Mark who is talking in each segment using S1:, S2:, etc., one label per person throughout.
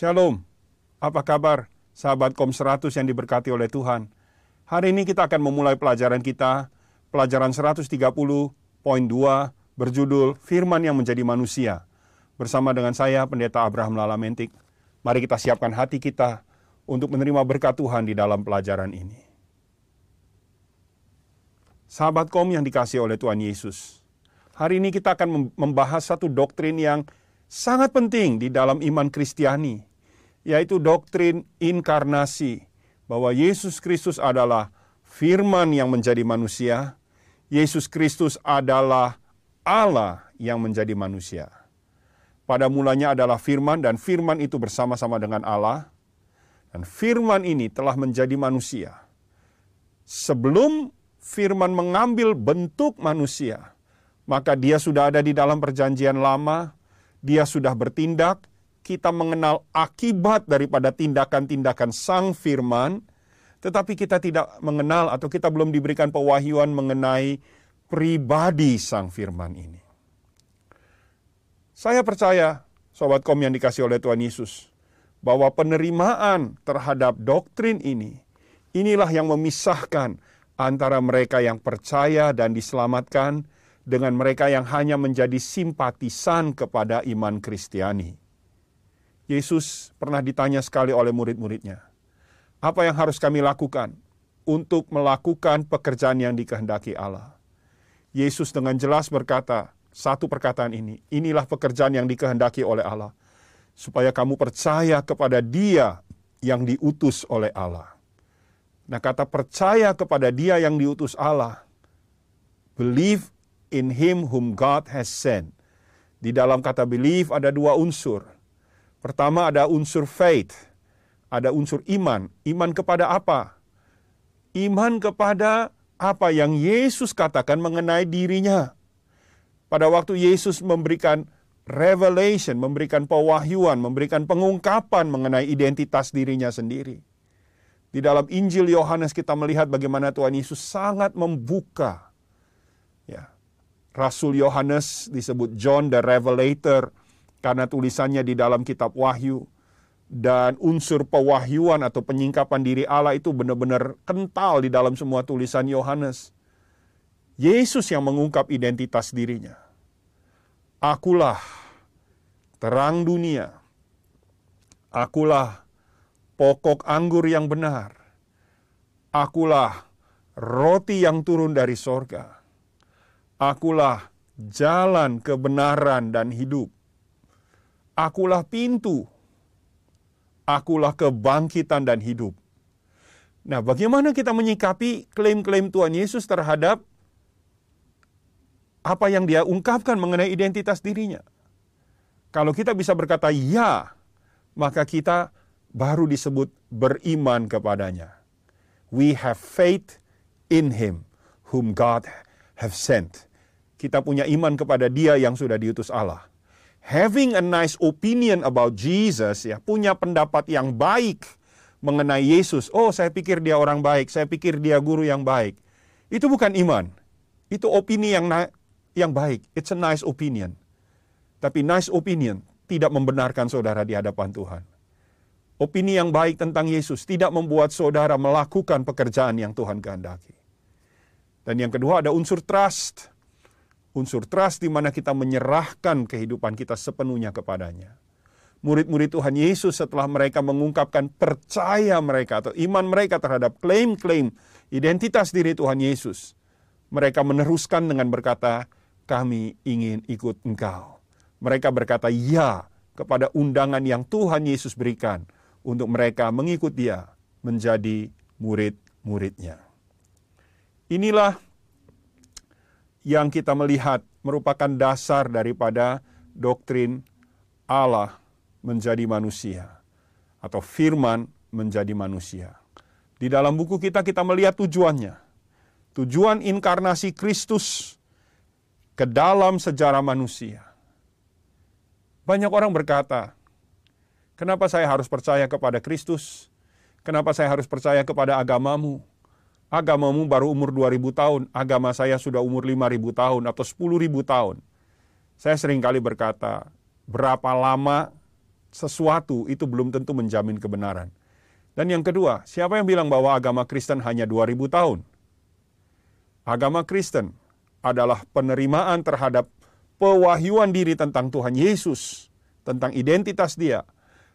S1: Shalom, apa kabar sahabat Kom 100 yang diberkati oleh Tuhan? Hari ini kita akan memulai pelajaran kita, pelajaran 130.2 berjudul Firman yang menjadi manusia. Bersama dengan saya, Pendeta Abraham Lalamentik. Mari kita siapkan hati kita untuk menerima berkat Tuhan di dalam pelajaran ini. Sahabat Kom yang dikasih oleh Tuhan Yesus, hari ini kita akan membahas satu doktrin yang sangat penting di dalam iman Kristiani, yaitu doktrin inkarnasi, bahwa Yesus Kristus adalah firman yang menjadi manusia, Yesus Kristus adalah Allah yang menjadi manusia. Pada mulanya adalah firman dan firman itu bersama-sama dengan Allah, dan firman ini telah menjadi manusia. Sebelum firman mengambil bentuk manusia, maka dia sudah ada di dalam perjanjian lama, dia sudah bertindak, kita mengenal akibat daripada tindakan-tindakan sang firman, tetapi kita tidak mengenal atau kita belum diberikan pewahyuan mengenai pribadi sang firman ini. Saya percaya, sobat kom yang dikasih oleh Tuhan Yesus, bahwa penerimaan terhadap doktrin ini, inilah yang memisahkan antara mereka yang percaya dan diselamatkan dengan mereka yang hanya menjadi simpatisan kepada iman Kristiani. Yesus pernah ditanya sekali oleh murid-muridnya, apa yang harus kami lakukan untuk melakukan pekerjaan yang dikehendaki Allah? Yesus dengan jelas berkata, satu perkataan ini, inilah pekerjaan yang dikehendaki oleh Allah, supaya kamu percaya kepada Dia yang diutus oleh Allah. Nah, kata percaya kepada Dia yang diutus Allah, believe in him whom God has sent. Di dalam kata believe ada dua unsur. Pertama ada unsur faith, ada unsur iman. Iman kepada apa? Iman kepada apa yang Yesus katakan mengenai dirinya. Pada waktu Yesus memberikan revelation, memberikan pewahyuan, memberikan pengungkapan mengenai identitas dirinya sendiri. Di dalam Injil Yohanes kita melihat bagaimana Tuhan Yesus sangat membuka ya, Rasul Yohanes disebut John the Revelator karena tulisannya di dalam kitab Wahyu dan unsur pewahyuan atau penyingkapan diri Allah itu benar-benar kental di dalam semua tulisan Yohanes. Yesus yang mengungkap identitas dirinya. Akulah terang dunia. Akulah pokok anggur yang benar. Akulah roti yang turun dari sorga Akulah jalan kebenaran dan hidup. Akulah pintu. Akulah kebangkitan dan hidup. Nah, bagaimana kita menyikapi klaim-klaim Tuhan Yesus terhadap apa yang dia ungkapkan mengenai identitas dirinya? Kalau kita bisa berkata ya, maka kita baru disebut beriman kepadanya. We have faith in him whom God have sent kita punya iman kepada dia yang sudah diutus Allah. Having a nice opinion about Jesus, ya, punya pendapat yang baik mengenai Yesus. Oh, saya pikir dia orang baik, saya pikir dia guru yang baik. Itu bukan iman. Itu opini yang yang baik. It's a nice opinion. Tapi nice opinion tidak membenarkan saudara di hadapan Tuhan. Opini yang baik tentang Yesus tidak membuat saudara melakukan pekerjaan yang Tuhan kehendaki. Dan yang kedua ada unsur trust unsur trust di mana kita menyerahkan kehidupan kita sepenuhnya kepadanya. Murid-murid Tuhan Yesus setelah mereka mengungkapkan percaya mereka atau iman mereka terhadap klaim-klaim identitas diri Tuhan Yesus, mereka meneruskan dengan berkata, "Kami ingin ikut Engkau." Mereka berkata ya kepada undangan yang Tuhan Yesus berikan untuk mereka mengikut Dia menjadi murid-muridnya. Inilah yang kita melihat merupakan dasar daripada doktrin Allah menjadi manusia atau firman menjadi manusia. Di dalam buku kita kita melihat tujuannya. Tujuan inkarnasi Kristus ke dalam sejarah manusia. Banyak orang berkata, "Kenapa saya harus percaya kepada Kristus? Kenapa saya harus percaya kepada agamamu? Agamamu baru umur 2000 tahun, agama saya sudah umur 5000 tahun atau 10000 tahun. Saya sering kali berkata, berapa lama sesuatu itu belum tentu menjamin kebenaran. Dan yang kedua, siapa yang bilang bahwa agama Kristen hanya 2000 tahun? Agama Kristen adalah penerimaan terhadap pewahyuan diri tentang Tuhan Yesus, tentang identitas dia.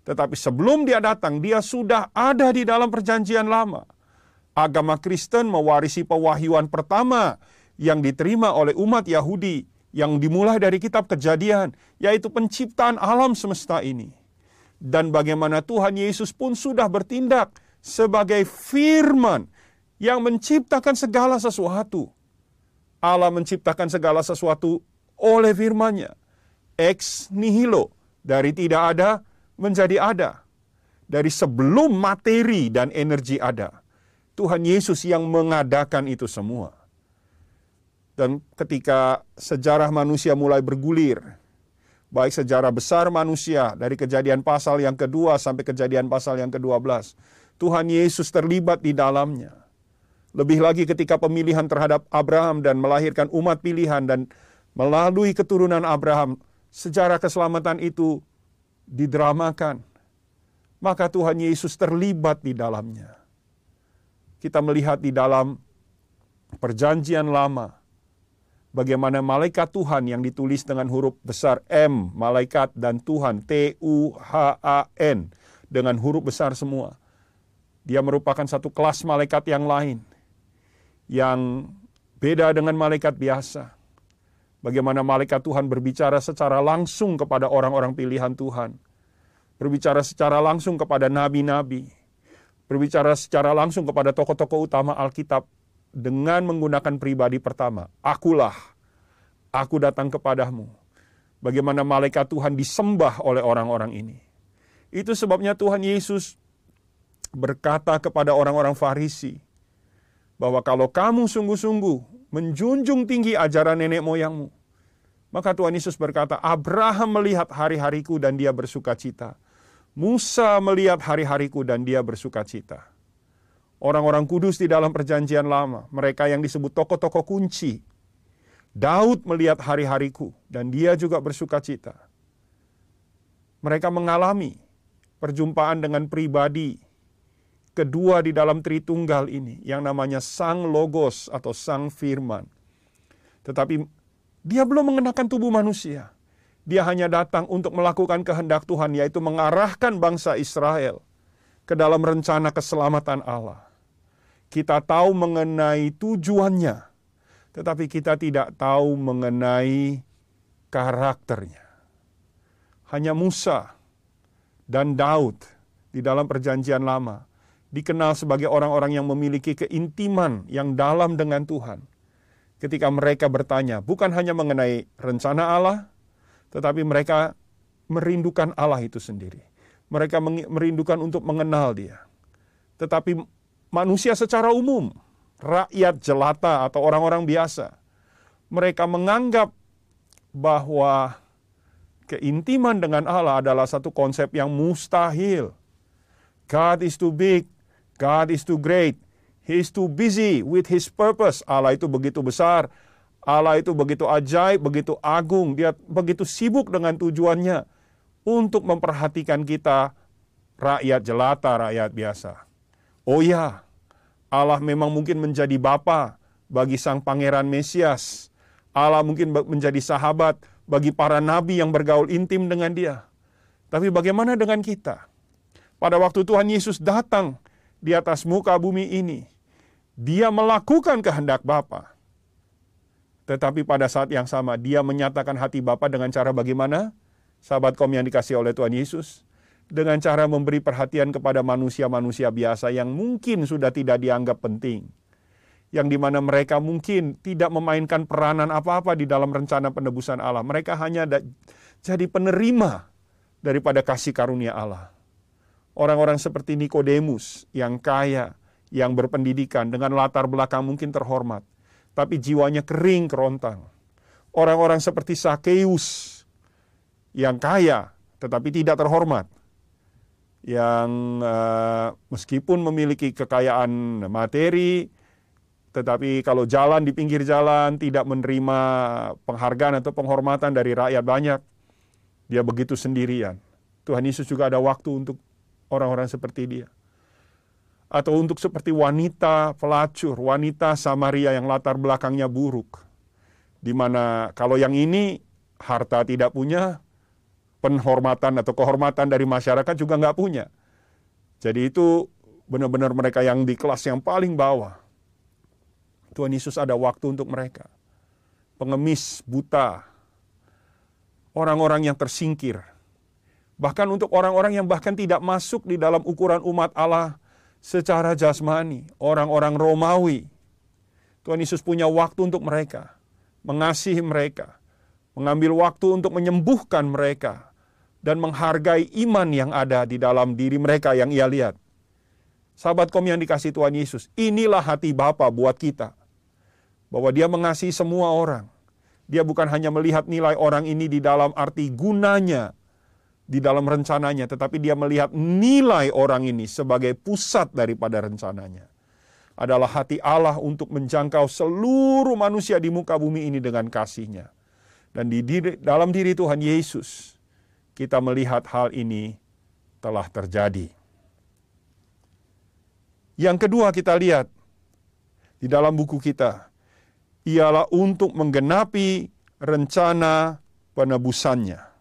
S1: Tetapi sebelum dia datang, dia sudah ada di dalam perjanjian lama. Agama Kristen mewarisi pewahyuan pertama yang diterima oleh umat Yahudi yang dimulai dari kitab kejadian, yaitu penciptaan alam semesta ini dan bagaimana Tuhan Yesus pun sudah bertindak sebagai firman yang menciptakan segala sesuatu. Allah menciptakan segala sesuatu oleh firman-Nya. Ex nihilo, dari tidak ada menjadi ada. Dari sebelum materi dan energi ada. Tuhan Yesus yang mengadakan itu semua. Dan ketika sejarah manusia mulai bergulir, baik sejarah besar manusia dari kejadian pasal yang kedua sampai kejadian pasal yang ke-12. Tuhan Yesus terlibat di dalamnya. Lebih lagi ketika pemilihan terhadap Abraham dan melahirkan umat pilihan dan melalui keturunan Abraham, sejarah keselamatan itu didramakan. Maka Tuhan Yesus terlibat di dalamnya. Kita melihat di dalam perjanjian lama, bagaimana malaikat Tuhan yang ditulis dengan huruf besar M, malaikat dan Tuhan, T-U-H-A-N, dengan huruf besar semua. Dia merupakan satu kelas malaikat yang lain, yang beda dengan malaikat biasa. Bagaimana malaikat Tuhan berbicara secara langsung kepada orang-orang pilihan Tuhan. Berbicara secara langsung kepada nabi-nabi. Berbicara secara langsung kepada tokoh-tokoh utama Alkitab dengan menggunakan pribadi pertama. Akulah, aku datang kepadamu. Bagaimana malaikat Tuhan disembah oleh orang-orang ini. Itu sebabnya Tuhan Yesus berkata kepada orang-orang Farisi bahwa kalau kamu sungguh-sungguh menjunjung tinggi ajaran nenek moyangmu, maka Tuhan Yesus berkata, Abraham melihat hari-hariku dan dia bersuka cita. Musa melihat hari-hariku dan dia bersuka cita orang-orang kudus di dalam perjanjian lama, mereka yang disebut tokoh-tokoh kunci. Daud melihat hari-hariku dan dia juga bersuka cita. Mereka mengalami perjumpaan dengan pribadi kedua di dalam Tritunggal ini yang namanya Sang Logos atau Sang Firman. Tetapi dia belum mengenakan tubuh manusia. Dia hanya datang untuk melakukan kehendak Tuhan yaitu mengarahkan bangsa Israel ke dalam rencana keselamatan Allah. Kita tahu mengenai tujuannya, tetapi kita tidak tahu mengenai karakternya. Hanya Musa dan Daud di dalam Perjanjian Lama dikenal sebagai orang-orang yang memiliki keintiman yang dalam dengan Tuhan. Ketika mereka bertanya, bukan hanya mengenai rencana Allah, tetapi mereka merindukan Allah itu sendiri mereka merindukan untuk mengenal Dia. Tetapi manusia secara umum, rakyat jelata atau orang-orang biasa, mereka menganggap bahwa keintiman dengan Allah adalah satu konsep yang mustahil. God is too big, God is too great, He is too busy with His purpose. Allah itu begitu besar, Allah itu begitu ajaib, begitu agung, Dia begitu sibuk dengan tujuannya untuk memperhatikan kita rakyat jelata, rakyat biasa. Oh ya, Allah memang mungkin menjadi bapa bagi sang pangeran Mesias. Allah mungkin menjadi sahabat bagi para nabi yang bergaul intim dengan dia. Tapi bagaimana dengan kita? Pada waktu Tuhan Yesus datang di atas muka bumi ini, dia melakukan kehendak Bapa. Tetapi pada saat yang sama dia menyatakan hati Bapa dengan cara bagaimana? sahabat kaum yang dikasih oleh Tuhan Yesus, dengan cara memberi perhatian kepada manusia-manusia biasa yang mungkin sudah tidak dianggap penting. Yang di mana mereka mungkin tidak memainkan peranan apa-apa di dalam rencana penebusan Allah. Mereka hanya jadi penerima daripada kasih karunia Allah. Orang-orang seperti Nikodemus yang kaya, yang berpendidikan dengan latar belakang mungkin terhormat, tapi jiwanya kering kerontang. Orang-orang seperti Sakeus yang kaya tetapi tidak terhormat, yang uh, meskipun memiliki kekayaan materi, tetapi kalau jalan di pinggir jalan tidak menerima penghargaan atau penghormatan dari rakyat banyak, dia begitu sendirian. Tuhan Yesus juga ada waktu untuk orang-orang seperti dia. Atau untuk seperti wanita pelacur, wanita Samaria yang latar belakangnya buruk. Di mana kalau yang ini harta tidak punya, penghormatan atau kehormatan dari masyarakat juga nggak punya. Jadi itu benar-benar mereka yang di kelas yang paling bawah. Tuhan Yesus ada waktu untuk mereka. Pengemis, buta, orang-orang yang tersingkir, Bahkan untuk orang-orang yang bahkan tidak masuk di dalam ukuran umat Allah secara jasmani, orang-orang Romawi. Tuhan Yesus punya waktu untuk mereka, mengasihi mereka, mengambil waktu untuk menyembuhkan mereka, dan menghargai iman yang ada di dalam diri mereka yang ia lihat. Sahabat kom yang dikasih Tuhan Yesus, inilah hati Bapa buat kita. Bahwa dia mengasihi semua orang. Dia bukan hanya melihat nilai orang ini di dalam arti gunanya, di dalam rencananya, tetapi dia melihat nilai orang ini sebagai pusat daripada rencananya. Adalah hati Allah untuk menjangkau seluruh manusia di muka bumi ini dengan kasihnya. Dan di diri, dalam diri Tuhan Yesus, kita melihat hal ini telah terjadi. Yang kedua kita lihat di dalam buku kita, ialah untuk menggenapi rencana penebusannya.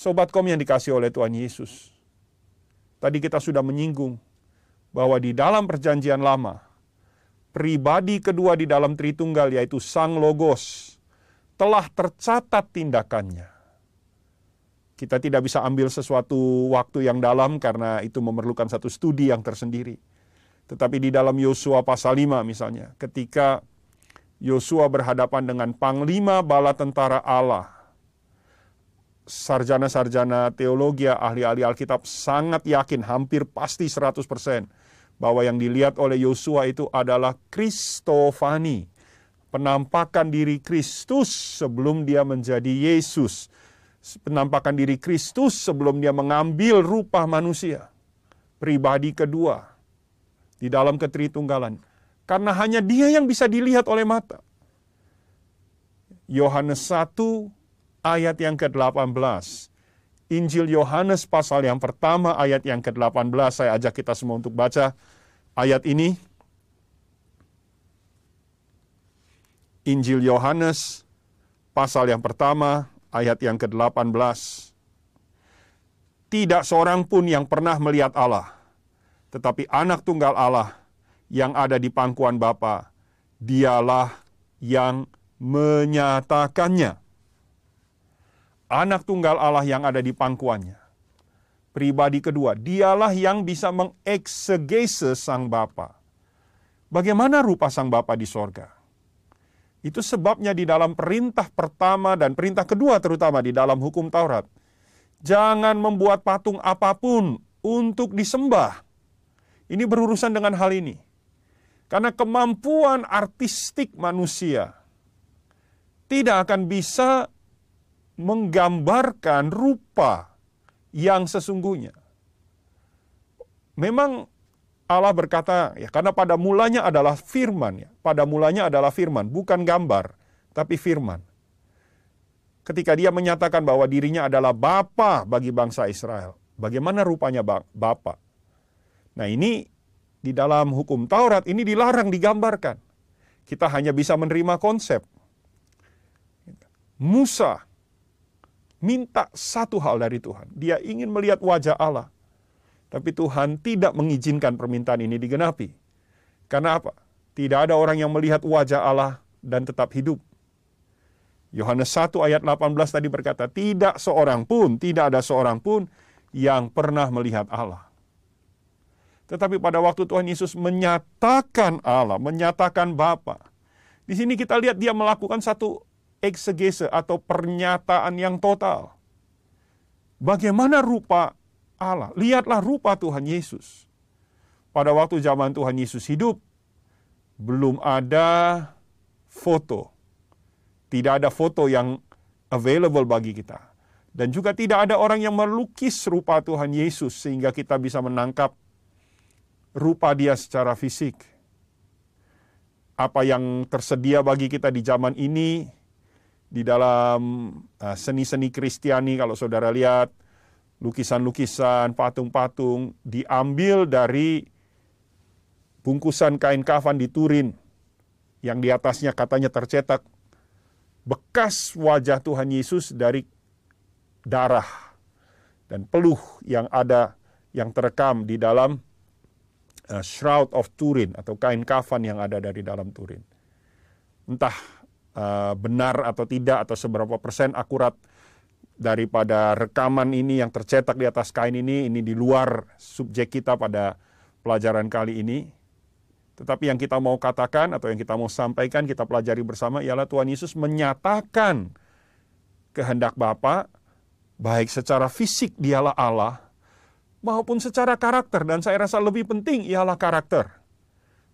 S1: Sobat kom yang dikasih oleh Tuhan Yesus. Tadi kita sudah menyinggung bahwa di dalam perjanjian lama, pribadi kedua di dalam Tritunggal yaitu Sang Logos telah tercatat tindakannya. Kita tidak bisa ambil sesuatu waktu yang dalam karena itu memerlukan satu studi yang tersendiri. Tetapi di dalam Yosua pasal 5 misalnya, ketika Yosua berhadapan dengan panglima bala tentara Allah sarjana-sarjana teologi, ahli-ahli Alkitab sangat yakin, hampir pasti 100% bahwa yang dilihat oleh Yosua itu adalah Kristofani. Penampakan diri Kristus sebelum dia menjadi Yesus. Penampakan diri Kristus sebelum dia mengambil rupa manusia. Pribadi kedua di dalam ketritunggalan. Karena hanya dia yang bisa dilihat oleh mata. Yohanes 1 ayat yang ke-18. Injil Yohanes pasal yang pertama ayat yang ke-18 saya ajak kita semua untuk baca ayat ini. Injil Yohanes pasal yang pertama ayat yang ke-18. Tidak seorang pun yang pernah melihat Allah, tetapi anak tunggal Allah yang ada di pangkuan Bapa, dialah yang menyatakannya anak tunggal Allah yang ada di pangkuannya. Pribadi kedua, dialah yang bisa mengeksegese sang Bapa. Bagaimana rupa sang Bapa di sorga? Itu sebabnya di dalam perintah pertama dan perintah kedua terutama di dalam hukum Taurat. Jangan membuat patung apa pun untuk disembah. Ini berurusan dengan hal ini. Karena kemampuan artistik manusia tidak akan bisa menggambarkan rupa yang sesungguhnya. Memang Allah berkata, ya karena pada mulanya adalah firman ya. Pada mulanya adalah firman, bukan gambar, tapi firman. Ketika dia menyatakan bahwa dirinya adalah Bapa bagi bangsa Israel. Bagaimana rupanya Bapa? Nah ini di dalam hukum Taurat ini dilarang digambarkan. Kita hanya bisa menerima konsep. Musa minta satu hal dari Tuhan. Dia ingin melihat wajah Allah. Tapi Tuhan tidak mengizinkan permintaan ini digenapi. Karena apa? Tidak ada orang yang melihat wajah Allah dan tetap hidup. Yohanes 1 ayat 18 tadi berkata, tidak seorang pun, tidak ada seorang pun yang pernah melihat Allah. Tetapi pada waktu Tuhan Yesus menyatakan Allah, menyatakan Bapa, di sini kita lihat dia melakukan satu eksegese atau pernyataan yang total. Bagaimana rupa Allah? Lihatlah rupa Tuhan Yesus. Pada waktu zaman Tuhan Yesus hidup, belum ada foto. Tidak ada foto yang available bagi kita. Dan juga tidak ada orang yang melukis rupa Tuhan Yesus sehingga kita bisa menangkap rupa dia secara fisik. Apa yang tersedia bagi kita di zaman ini di dalam uh, seni-seni Kristiani kalau saudara lihat lukisan-lukisan, patung-patung diambil dari bungkusan kain kafan di Turin yang di atasnya katanya tercetak bekas wajah Tuhan Yesus dari darah dan peluh yang ada yang terekam di dalam uh, Shroud of Turin atau kain kafan yang ada dari dalam Turin. Entah uh, benar atau tidak atau seberapa persen akurat daripada rekaman ini yang tercetak di atas kain ini, ini di luar subjek kita pada pelajaran kali ini. Tetapi yang kita mau katakan atau yang kita mau sampaikan, kita pelajari bersama ialah Tuhan Yesus menyatakan kehendak Bapa, baik secara fisik dialah Allah, maupun secara karakter. Dan saya rasa lebih penting ialah karakter.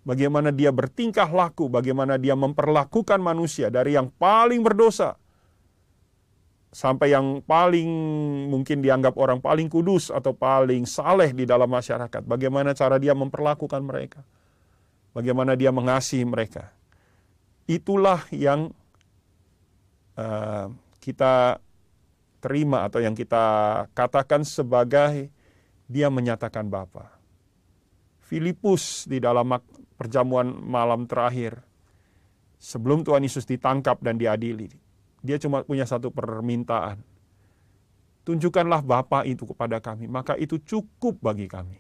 S1: Bagaimana dia bertingkah laku, bagaimana dia memperlakukan manusia dari yang paling berdosa sampai yang paling mungkin dianggap orang paling kudus atau paling saleh di dalam masyarakat. Bagaimana cara dia memperlakukan mereka bagaimana dia mengasihi mereka. Itulah yang uh, kita terima atau yang kita katakan sebagai dia menyatakan Bapa. Filipus di dalam perjamuan malam terakhir, sebelum Tuhan Yesus ditangkap dan diadili, dia cuma punya satu permintaan. Tunjukkanlah Bapa itu kepada kami, maka itu cukup bagi kami.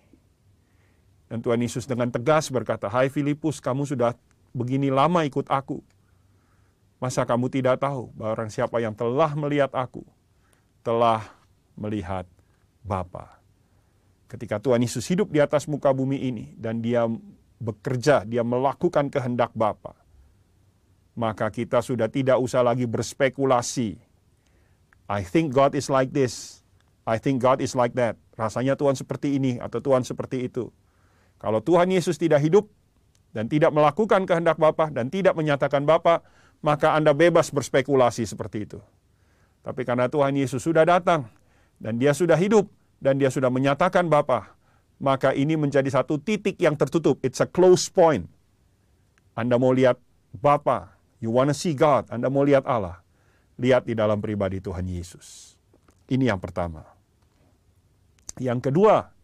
S1: Dan Tuhan Yesus dengan tegas berkata, Hai Filipus, kamu sudah begini lama ikut aku. Masa kamu tidak tahu bahwa orang siapa yang telah melihat aku, telah melihat Bapa. Ketika Tuhan Yesus hidup di atas muka bumi ini, dan dia bekerja, dia melakukan kehendak Bapa, maka kita sudah tidak usah lagi berspekulasi. I think God is like this. I think God is like that. Rasanya Tuhan seperti ini atau Tuhan seperti itu. Kalau Tuhan Yesus tidak hidup dan tidak melakukan kehendak Bapa dan tidak menyatakan Bapa, maka Anda bebas berspekulasi seperti itu. Tapi karena Tuhan Yesus sudah datang dan dia sudah hidup dan dia sudah menyatakan Bapa, maka ini menjadi satu titik yang tertutup. It's a close point. Anda mau lihat Bapa, you wanna see God, Anda mau lihat Allah. Lihat di dalam pribadi Tuhan Yesus. Ini yang pertama. Yang kedua,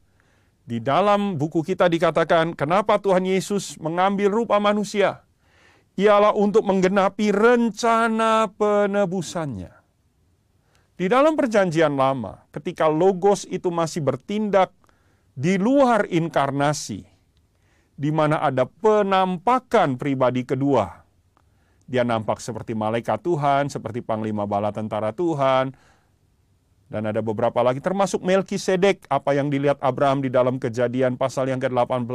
S1: di dalam buku kita dikatakan, kenapa Tuhan Yesus mengambil rupa manusia? Ialah untuk menggenapi rencana penebusannya. Di dalam perjanjian lama, ketika logos itu masih bertindak di luar inkarnasi, di mana ada penampakan pribadi kedua. Dia nampak seperti malaikat Tuhan, seperti panglima bala tentara Tuhan, dan ada beberapa lagi termasuk Melkisedek apa yang dilihat Abraham di dalam kejadian pasal yang ke-18.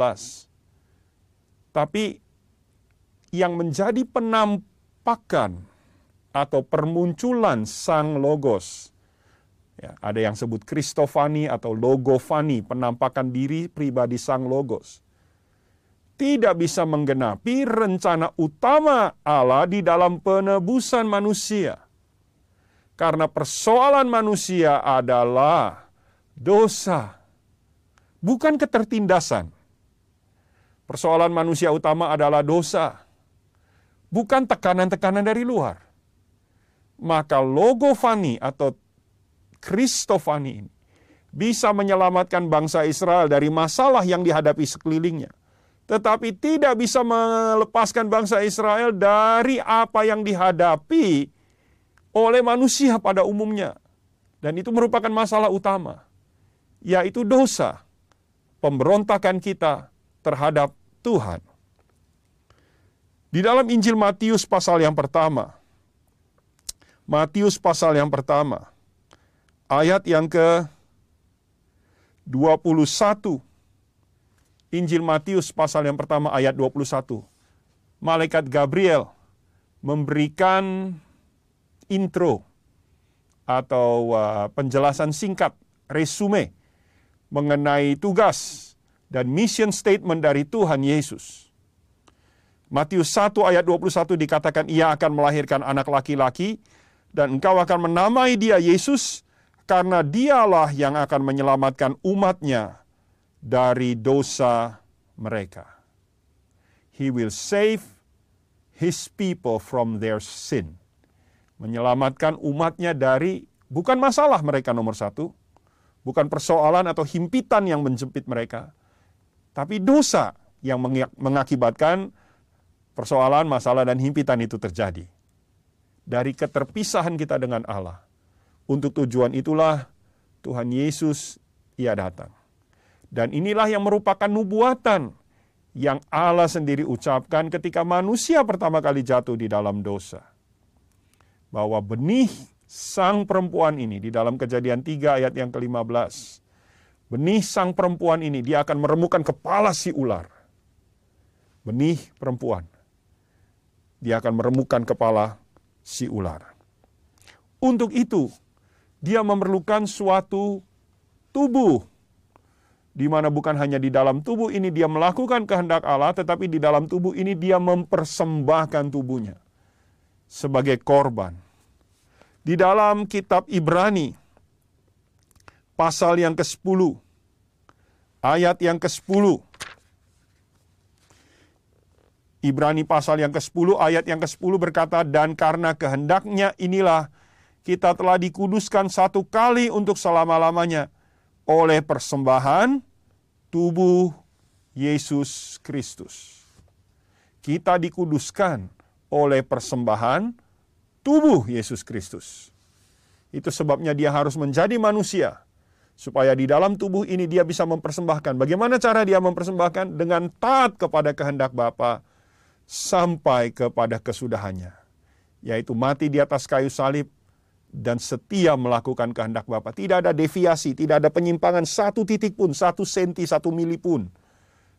S1: Tapi yang menjadi penampakan atau permunculan sang logos ya, ada yang sebut Kristofani atau Logofani, penampakan diri pribadi sang logos. Tidak bisa menggenapi rencana utama Allah di dalam penebusan manusia karena persoalan manusia adalah dosa, bukan ketertindasan. Persoalan manusia utama adalah dosa, bukan tekanan-tekanan dari luar. Maka logofani atau kristofani ini bisa menyelamatkan bangsa Israel dari masalah yang dihadapi sekelilingnya. Tetapi tidak bisa melepaskan bangsa Israel dari apa yang dihadapi oleh manusia pada umumnya. Dan itu merupakan masalah utama, yaitu dosa, pemberontakan kita terhadap Tuhan. Di dalam Injil Matius pasal yang pertama, Matius pasal yang pertama, ayat yang ke 21, Injil Matius pasal yang pertama ayat 21, Malaikat Gabriel memberikan intro atau uh, penjelasan singkat, resume mengenai tugas dan mission statement dari Tuhan Yesus. Matius 1 ayat 21 dikatakan ia akan melahirkan anak laki-laki dan engkau akan menamai dia Yesus karena dialah yang akan menyelamatkan umatnya dari dosa mereka. He will save his people from their sin Menyelamatkan umatnya dari bukan masalah mereka nomor satu, bukan persoalan atau himpitan yang menjepit mereka, tapi dosa yang mengakibatkan persoalan, masalah, dan himpitan itu terjadi. Dari keterpisahan kita dengan Allah. Untuk tujuan itulah Tuhan Yesus ia datang. Dan inilah yang merupakan nubuatan yang Allah sendiri ucapkan ketika manusia pertama kali jatuh di dalam dosa. Bahwa benih sang perempuan ini di dalam kejadian 3 ayat yang ke-15. Benih sang perempuan ini dia akan meremukan kepala si ular. Benih perempuan. Dia akan meremukan kepala si ular. Untuk itu, dia memerlukan suatu tubuh di mana bukan hanya di dalam tubuh ini dia melakukan kehendak Allah, tetapi di dalam tubuh ini dia mempersembahkan tubuhnya sebagai korban. Di dalam kitab Ibrani, pasal yang ke-10, ayat yang ke-10, Ibrani pasal yang ke-10 ayat yang ke-10 berkata, Dan karena kehendaknya inilah kita telah dikuduskan satu kali untuk selama-lamanya oleh persembahan tubuh Yesus Kristus. Kita dikuduskan oleh persembahan tubuh Yesus Kristus. Itu sebabnya dia harus menjadi manusia. Supaya di dalam tubuh ini dia bisa mempersembahkan. Bagaimana cara dia mempersembahkan? Dengan taat kepada kehendak Bapa sampai kepada kesudahannya. Yaitu mati di atas kayu salib dan setia melakukan kehendak Bapa. Tidak ada deviasi, tidak ada penyimpangan satu titik pun, satu senti, satu mili pun.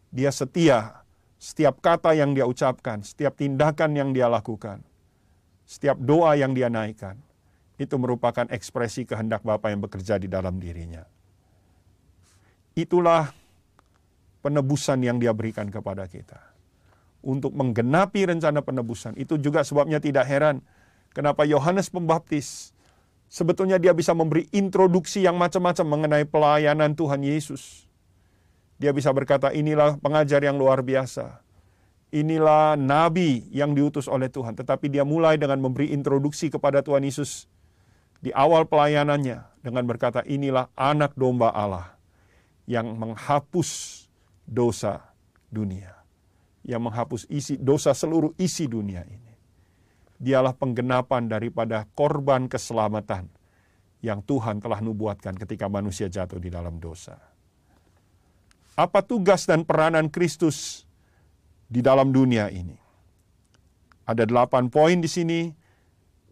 S1: Dia setia setiap kata yang dia ucapkan, setiap tindakan yang dia lakukan, setiap doa yang dia naikkan. Itu merupakan ekspresi kehendak Bapa yang bekerja di dalam dirinya. Itulah penebusan yang dia berikan kepada kita. Untuk menggenapi rencana penebusan. Itu juga sebabnya tidak heran kenapa Yohanes Pembaptis sebetulnya dia bisa memberi introduksi yang macam-macam mengenai pelayanan Tuhan Yesus. Dia bisa berkata, inilah pengajar yang luar biasa. Inilah nabi yang diutus oleh Tuhan. Tetapi dia mulai dengan memberi introduksi kepada Tuhan Yesus di awal pelayanannya dengan berkata, inilah anak domba Allah yang menghapus dosa dunia. Yang menghapus isi dosa seluruh isi dunia ini dialah penggenapan daripada korban keselamatan yang Tuhan telah nubuatkan ketika manusia jatuh di dalam dosa. Apa tugas dan peranan Kristus di dalam dunia ini? Ada delapan poin di sini.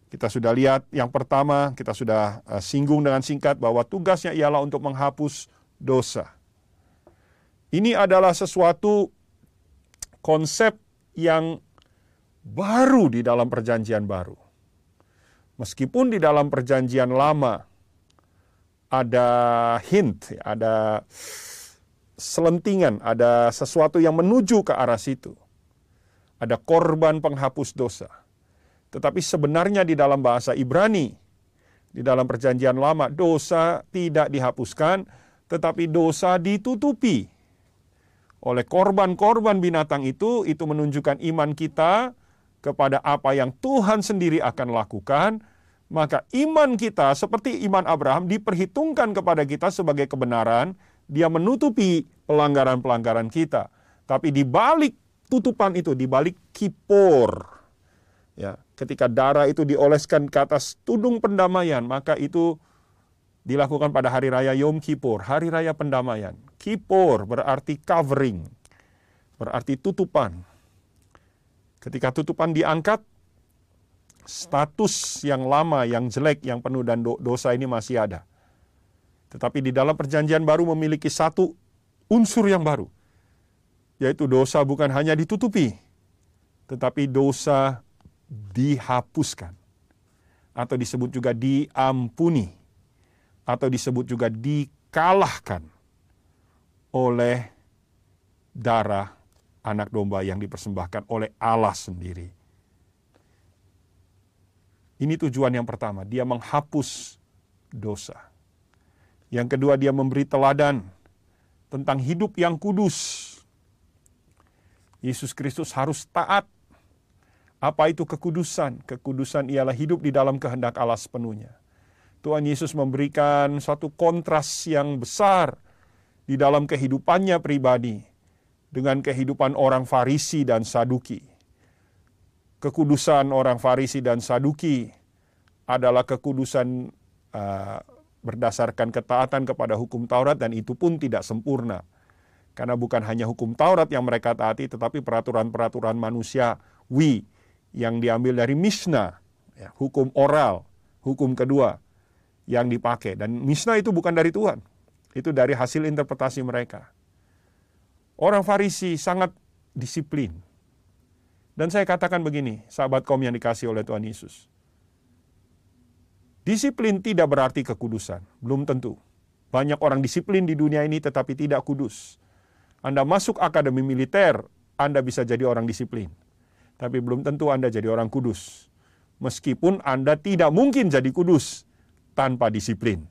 S1: Kita sudah lihat yang pertama, kita sudah uh, singgung dengan singkat bahwa tugasnya ialah untuk menghapus dosa. Ini adalah sesuatu konsep yang baru di dalam perjanjian baru. Meskipun di dalam perjanjian lama ada hint, ada selentingan, ada sesuatu yang menuju ke arah situ. Ada korban penghapus dosa. Tetapi sebenarnya di dalam bahasa Ibrani, di dalam perjanjian lama, dosa tidak dihapuskan, tetapi dosa ditutupi. Oleh korban-korban binatang itu, itu menunjukkan iman kita kepada apa yang Tuhan sendiri akan lakukan, maka iman kita seperti iman Abraham diperhitungkan kepada kita sebagai kebenaran, dia menutupi pelanggaran-pelanggaran kita. Tapi di balik tutupan itu, di balik kipor, ya, ketika darah itu dioleskan ke atas tudung pendamaian, maka itu dilakukan pada hari raya Yom Kippur, hari raya pendamaian. Kippur berarti covering, berarti tutupan. Ketika tutupan diangkat, status yang lama, yang jelek, yang penuh dan dosa ini masih ada. Tetapi di dalam perjanjian baru memiliki satu unsur yang baru, yaitu dosa bukan hanya ditutupi, tetapi dosa dihapuskan, atau disebut juga diampuni, atau disebut juga dikalahkan oleh darah anak domba yang dipersembahkan oleh Allah sendiri. Ini tujuan yang pertama, dia menghapus dosa. Yang kedua, dia memberi teladan tentang hidup yang kudus. Yesus Kristus harus taat. Apa itu kekudusan? Kekudusan ialah hidup di dalam kehendak Allah sepenuhnya. Tuhan Yesus memberikan suatu kontras yang besar di dalam kehidupannya pribadi dengan kehidupan orang Farisi dan Saduki. Kekudusan orang Farisi dan Saduki adalah kekudusan uh, berdasarkan ketaatan kepada hukum Taurat dan itu pun tidak sempurna. Karena bukan hanya hukum Taurat yang mereka taati, tetapi peraturan-peraturan manusia wi yang diambil dari Mishnah, ya, hukum oral, hukum kedua yang dipakai. Dan Mishnah itu bukan dari Tuhan, itu dari hasil interpretasi mereka. Orang Farisi sangat disiplin. Dan saya katakan begini, sahabat kaum yang dikasih oleh Tuhan Yesus. Disiplin tidak berarti kekudusan, belum tentu. Banyak orang disiplin di dunia ini tetapi tidak kudus. Anda masuk akademi militer, Anda bisa jadi orang disiplin. Tapi belum tentu Anda jadi orang kudus. Meskipun Anda tidak mungkin jadi kudus tanpa disiplin.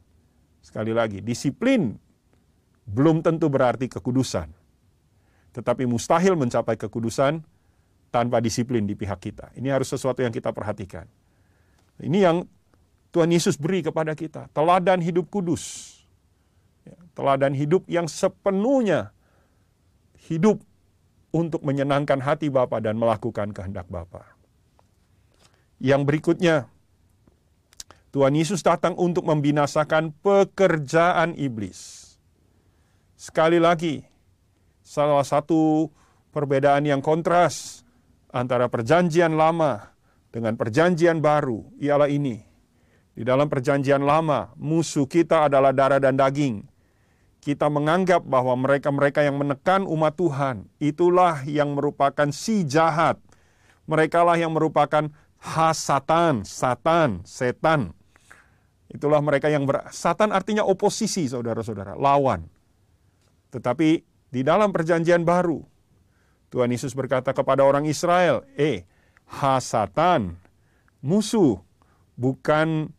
S1: Sekali lagi, disiplin belum tentu berarti kekudusan tetapi mustahil mencapai kekudusan tanpa disiplin di pihak kita. Ini harus sesuatu yang kita perhatikan. Ini yang Tuhan Yesus beri kepada kita, teladan hidup kudus. Ya, teladan hidup yang sepenuhnya hidup untuk menyenangkan hati Bapa dan melakukan kehendak Bapa. Yang berikutnya, Tuhan Yesus datang untuk membinasakan pekerjaan iblis. Sekali lagi, salah satu perbedaan yang kontras antara perjanjian lama dengan perjanjian baru ialah ini. Di dalam perjanjian lama, musuh kita adalah darah dan daging. Kita menganggap bahwa mereka-mereka yang menekan umat Tuhan, itulah yang merupakan si jahat. Mereka lah yang merupakan hasatan, satan, setan. Itulah mereka yang ber... Satan artinya oposisi, saudara-saudara, lawan. Tetapi di dalam perjanjian baru, Tuhan Yesus berkata kepada orang Israel, eh, hasatan, musuh, bukan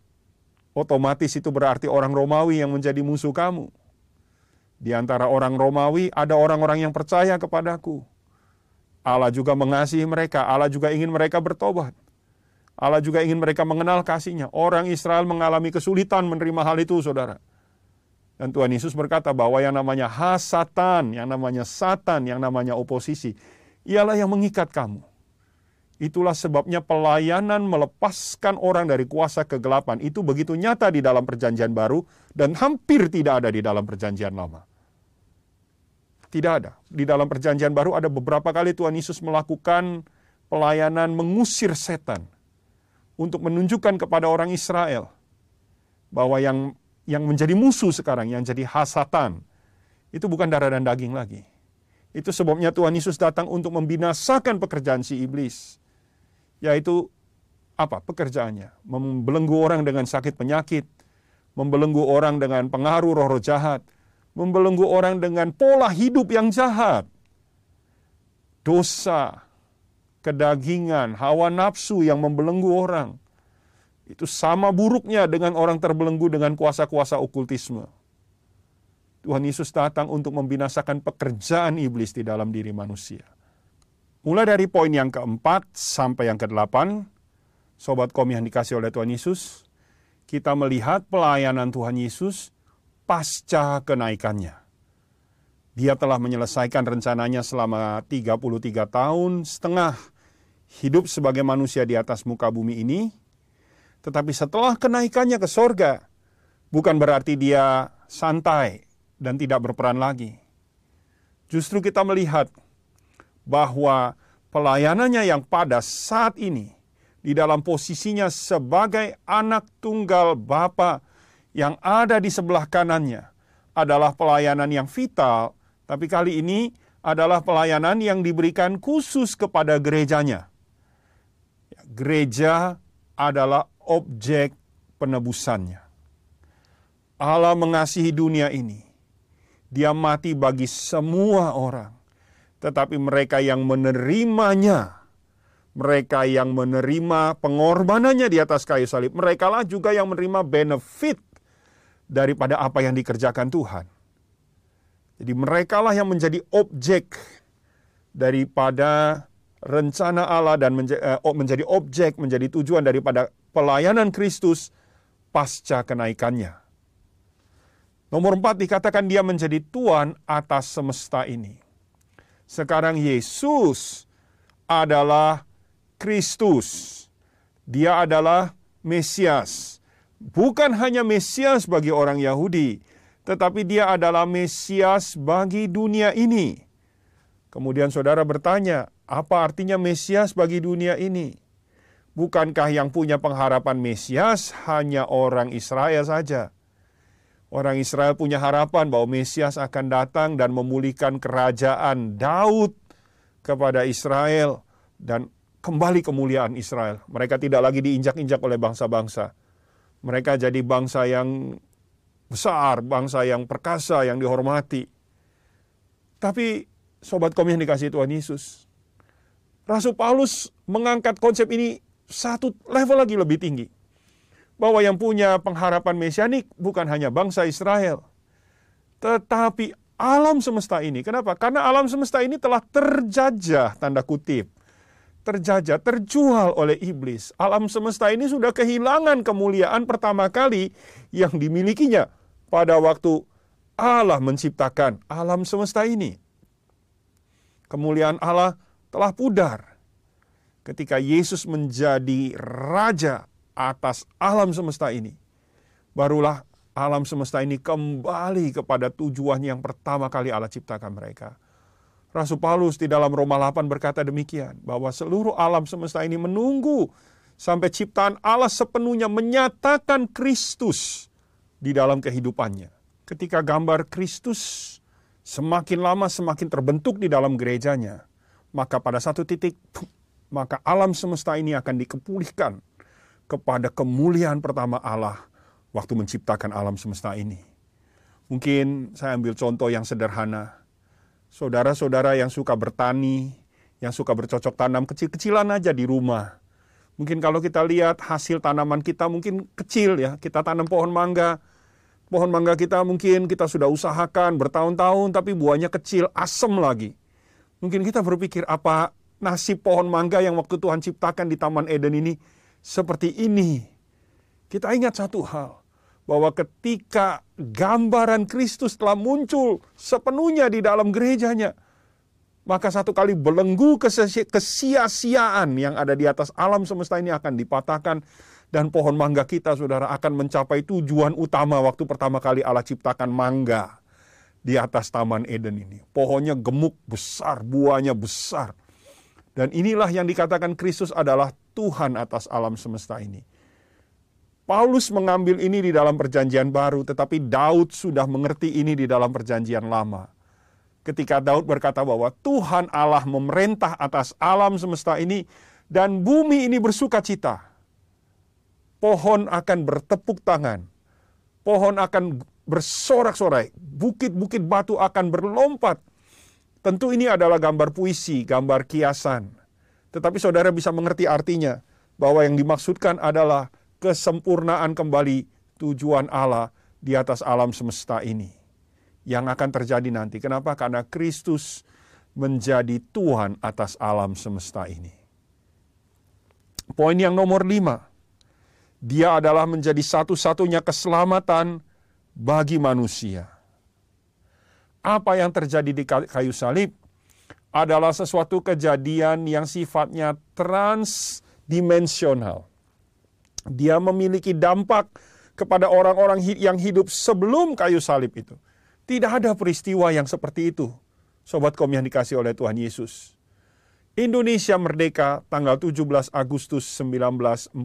S1: otomatis itu berarti orang Romawi yang menjadi musuh kamu. Di antara orang Romawi ada orang-orang yang percaya kepadaku. Allah juga mengasihi mereka, Allah juga ingin mereka bertobat. Allah juga ingin mereka mengenal kasihnya. Orang Israel mengalami kesulitan menerima hal itu, saudara. Dan Tuhan Yesus berkata bahwa yang namanya hasatan, yang namanya satan, yang namanya oposisi, ialah yang mengikat kamu. Itulah sebabnya pelayanan melepaskan orang dari kuasa kegelapan itu begitu nyata di dalam perjanjian baru dan hampir tidak ada di dalam perjanjian lama. Tidak ada. Di dalam perjanjian baru ada beberapa kali Tuhan Yesus melakukan pelayanan mengusir setan untuk menunjukkan kepada orang Israel bahwa yang yang menjadi musuh sekarang, yang jadi hasatan, itu bukan darah dan daging lagi. Itu sebabnya Tuhan Yesus datang untuk membinasakan pekerjaan si iblis. Yaitu apa pekerjaannya? Membelenggu orang dengan sakit penyakit, membelenggu orang dengan pengaruh roh-roh jahat, membelenggu orang dengan pola hidup yang jahat. Dosa, kedagingan, hawa nafsu yang membelenggu orang itu sama buruknya dengan orang terbelenggu dengan kuasa-kuasa okultisme. Tuhan Yesus datang untuk membinasakan pekerjaan iblis di dalam diri manusia. Mulai dari poin yang keempat sampai yang kedelapan, sobat kom yang dikasih oleh Tuhan Yesus, kita melihat pelayanan Tuhan Yesus pasca kenaikannya. Dia telah menyelesaikan rencananya selama 33 tahun setengah hidup sebagai manusia di atas muka bumi ini, tetapi setelah kenaikannya ke sorga, bukan berarti dia santai dan tidak berperan lagi. Justru kita melihat bahwa pelayanannya yang pada saat ini di dalam posisinya sebagai anak tunggal Bapa yang ada di sebelah kanannya adalah pelayanan yang vital, tapi kali ini adalah pelayanan yang diberikan khusus kepada gerejanya. Gereja adalah objek penebusannya. Allah mengasihi dunia ini. Dia mati bagi semua orang. Tetapi mereka yang menerimanya, mereka yang menerima pengorbanannya di atas kayu salib, merekalah juga yang menerima benefit daripada apa yang dikerjakan Tuhan. Jadi merekalah yang menjadi objek daripada rencana Allah dan eh, menjadi objek, menjadi tujuan daripada pelayanan Kristus pasca kenaikannya. Nomor empat dikatakan dia menjadi Tuhan atas semesta ini. Sekarang Yesus adalah Kristus. Dia adalah Mesias. Bukan hanya Mesias bagi orang Yahudi, tetapi dia adalah Mesias bagi dunia ini. Kemudian saudara bertanya, apa artinya Mesias bagi dunia ini? Bukankah yang punya pengharapan Mesias hanya orang Israel saja? Orang Israel punya harapan bahwa Mesias akan datang dan memulihkan kerajaan Daud kepada Israel dan kembali kemuliaan Israel. Mereka tidak lagi diinjak-injak oleh bangsa-bangsa. Mereka jadi bangsa yang besar, bangsa yang perkasa, yang dihormati. Tapi sobat komisi dikasih Tuhan Yesus, Rasul Paulus mengangkat konsep ini satu level lagi lebih tinggi. Bahwa yang punya pengharapan mesianik bukan hanya bangsa Israel, tetapi alam semesta ini. Kenapa? Karena alam semesta ini telah terjajah, tanda kutip. Terjajah, terjual oleh iblis. Alam semesta ini sudah kehilangan kemuliaan pertama kali yang dimilikinya pada waktu Allah menciptakan alam semesta ini. Kemuliaan Allah telah pudar ketika Yesus menjadi raja atas alam semesta ini, barulah alam semesta ini kembali kepada tujuan yang pertama kali Allah ciptakan mereka. Rasul Paulus di dalam Roma 8 berkata demikian, bahwa seluruh alam semesta ini menunggu sampai ciptaan Allah sepenuhnya menyatakan Kristus di dalam kehidupannya. Ketika gambar Kristus semakin lama semakin terbentuk di dalam gerejanya, maka pada satu titik maka alam semesta ini akan dikepulihkan kepada kemuliaan pertama Allah waktu menciptakan alam semesta ini. Mungkin saya ambil contoh yang sederhana. Saudara-saudara yang suka bertani, yang suka bercocok tanam kecil-kecilan aja di rumah. Mungkin kalau kita lihat hasil tanaman kita mungkin kecil ya, kita tanam pohon mangga. Pohon mangga kita mungkin kita sudah usahakan bertahun-tahun tapi buahnya kecil, asem lagi. Mungkin kita berpikir apa nasib pohon mangga yang waktu Tuhan ciptakan di Taman Eden ini seperti ini. Kita ingat satu hal, bahwa ketika gambaran Kristus telah muncul sepenuhnya di dalam gerejanya, maka satu kali belenggu kesia-siaan yang ada di atas alam semesta ini akan dipatahkan dan pohon mangga kita saudara akan mencapai tujuan utama waktu pertama kali Allah ciptakan mangga di atas taman Eden ini. Pohonnya gemuk besar, buahnya besar. Dan inilah yang dikatakan Kristus adalah Tuhan atas alam semesta ini. Paulus mengambil ini di dalam perjanjian baru, tetapi Daud sudah mengerti ini di dalam perjanjian lama. Ketika Daud berkata bahwa Tuhan Allah memerintah atas alam semesta ini dan bumi ini bersuka cita. Pohon akan bertepuk tangan. Pohon akan bersorak-sorai. Bukit-bukit batu akan berlompat Tentu ini adalah gambar puisi, gambar kiasan. Tetapi saudara bisa mengerti artinya bahwa yang dimaksudkan adalah kesempurnaan kembali tujuan Allah di atas alam semesta ini. Yang akan terjadi nanti. Kenapa? Karena Kristus menjadi Tuhan atas alam semesta ini. Poin yang nomor lima. Dia adalah menjadi satu-satunya keselamatan bagi manusia apa yang terjadi di kayu salib adalah sesuatu kejadian yang sifatnya transdimensional. Dia memiliki dampak kepada orang-orang yang hidup sebelum kayu salib itu. Tidak ada peristiwa yang seperti itu. Sobat kom yang dikasih oleh Tuhan Yesus. Indonesia merdeka tanggal 17 Agustus 1945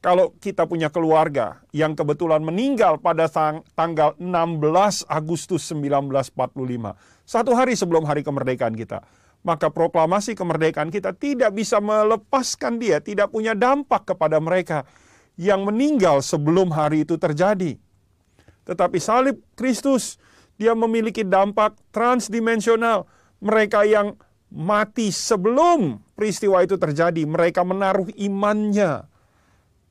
S1: kalau kita punya keluarga yang kebetulan meninggal pada tanggal 16 Agustus 1945, satu hari sebelum hari kemerdekaan kita, maka proklamasi kemerdekaan kita tidak bisa melepaskan dia, tidak punya dampak kepada mereka yang meninggal sebelum hari itu terjadi. Tetapi salib Kristus, dia memiliki dampak transdimensional. Mereka yang mati sebelum peristiwa itu terjadi, mereka menaruh imannya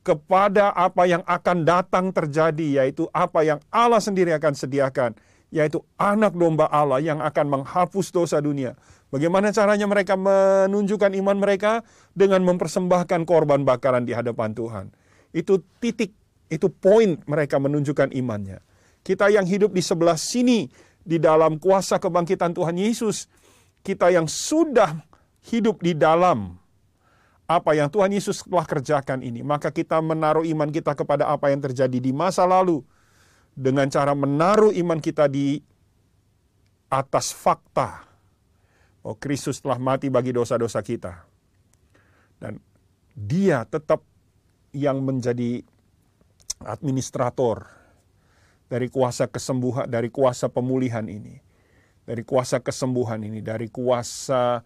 S1: kepada apa yang akan datang terjadi, yaitu apa yang Allah sendiri akan sediakan, yaitu anak domba Allah yang akan menghapus dosa dunia. Bagaimana caranya mereka menunjukkan iman mereka? Dengan mempersembahkan korban bakaran di hadapan Tuhan. Itu titik, itu poin mereka menunjukkan imannya. Kita yang hidup di sebelah sini, di dalam kuasa kebangkitan Tuhan Yesus, kita yang sudah hidup di dalam apa yang Tuhan Yesus telah kerjakan ini, maka kita menaruh iman kita kepada apa yang terjadi di masa lalu dengan cara menaruh iman kita di atas fakta. Oh, Kristus telah mati bagi dosa-dosa kita. Dan dia tetap yang menjadi administrator dari kuasa kesembuhan, dari kuasa pemulihan ini. Dari kuasa kesembuhan ini, dari kuasa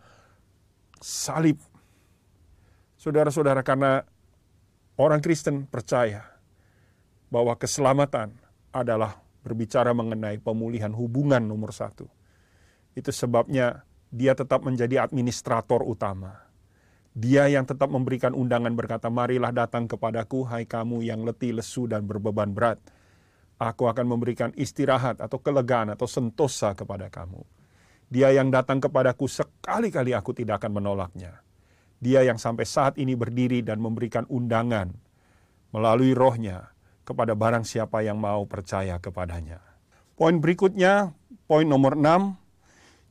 S1: salib Saudara-saudara, karena orang Kristen percaya bahwa keselamatan adalah berbicara mengenai pemulihan hubungan nomor satu. Itu sebabnya dia tetap menjadi administrator utama. Dia yang tetap memberikan undangan berkata, marilah datang kepadaku, hai kamu yang letih, lesu, dan berbeban berat. Aku akan memberikan istirahat atau kelegaan atau sentosa kepada kamu. Dia yang datang kepadaku sekali-kali aku tidak akan menolaknya. Dia yang sampai saat ini berdiri dan memberikan undangan melalui rohnya kepada barang siapa yang mau percaya kepadanya. Poin berikutnya, poin nomor 6,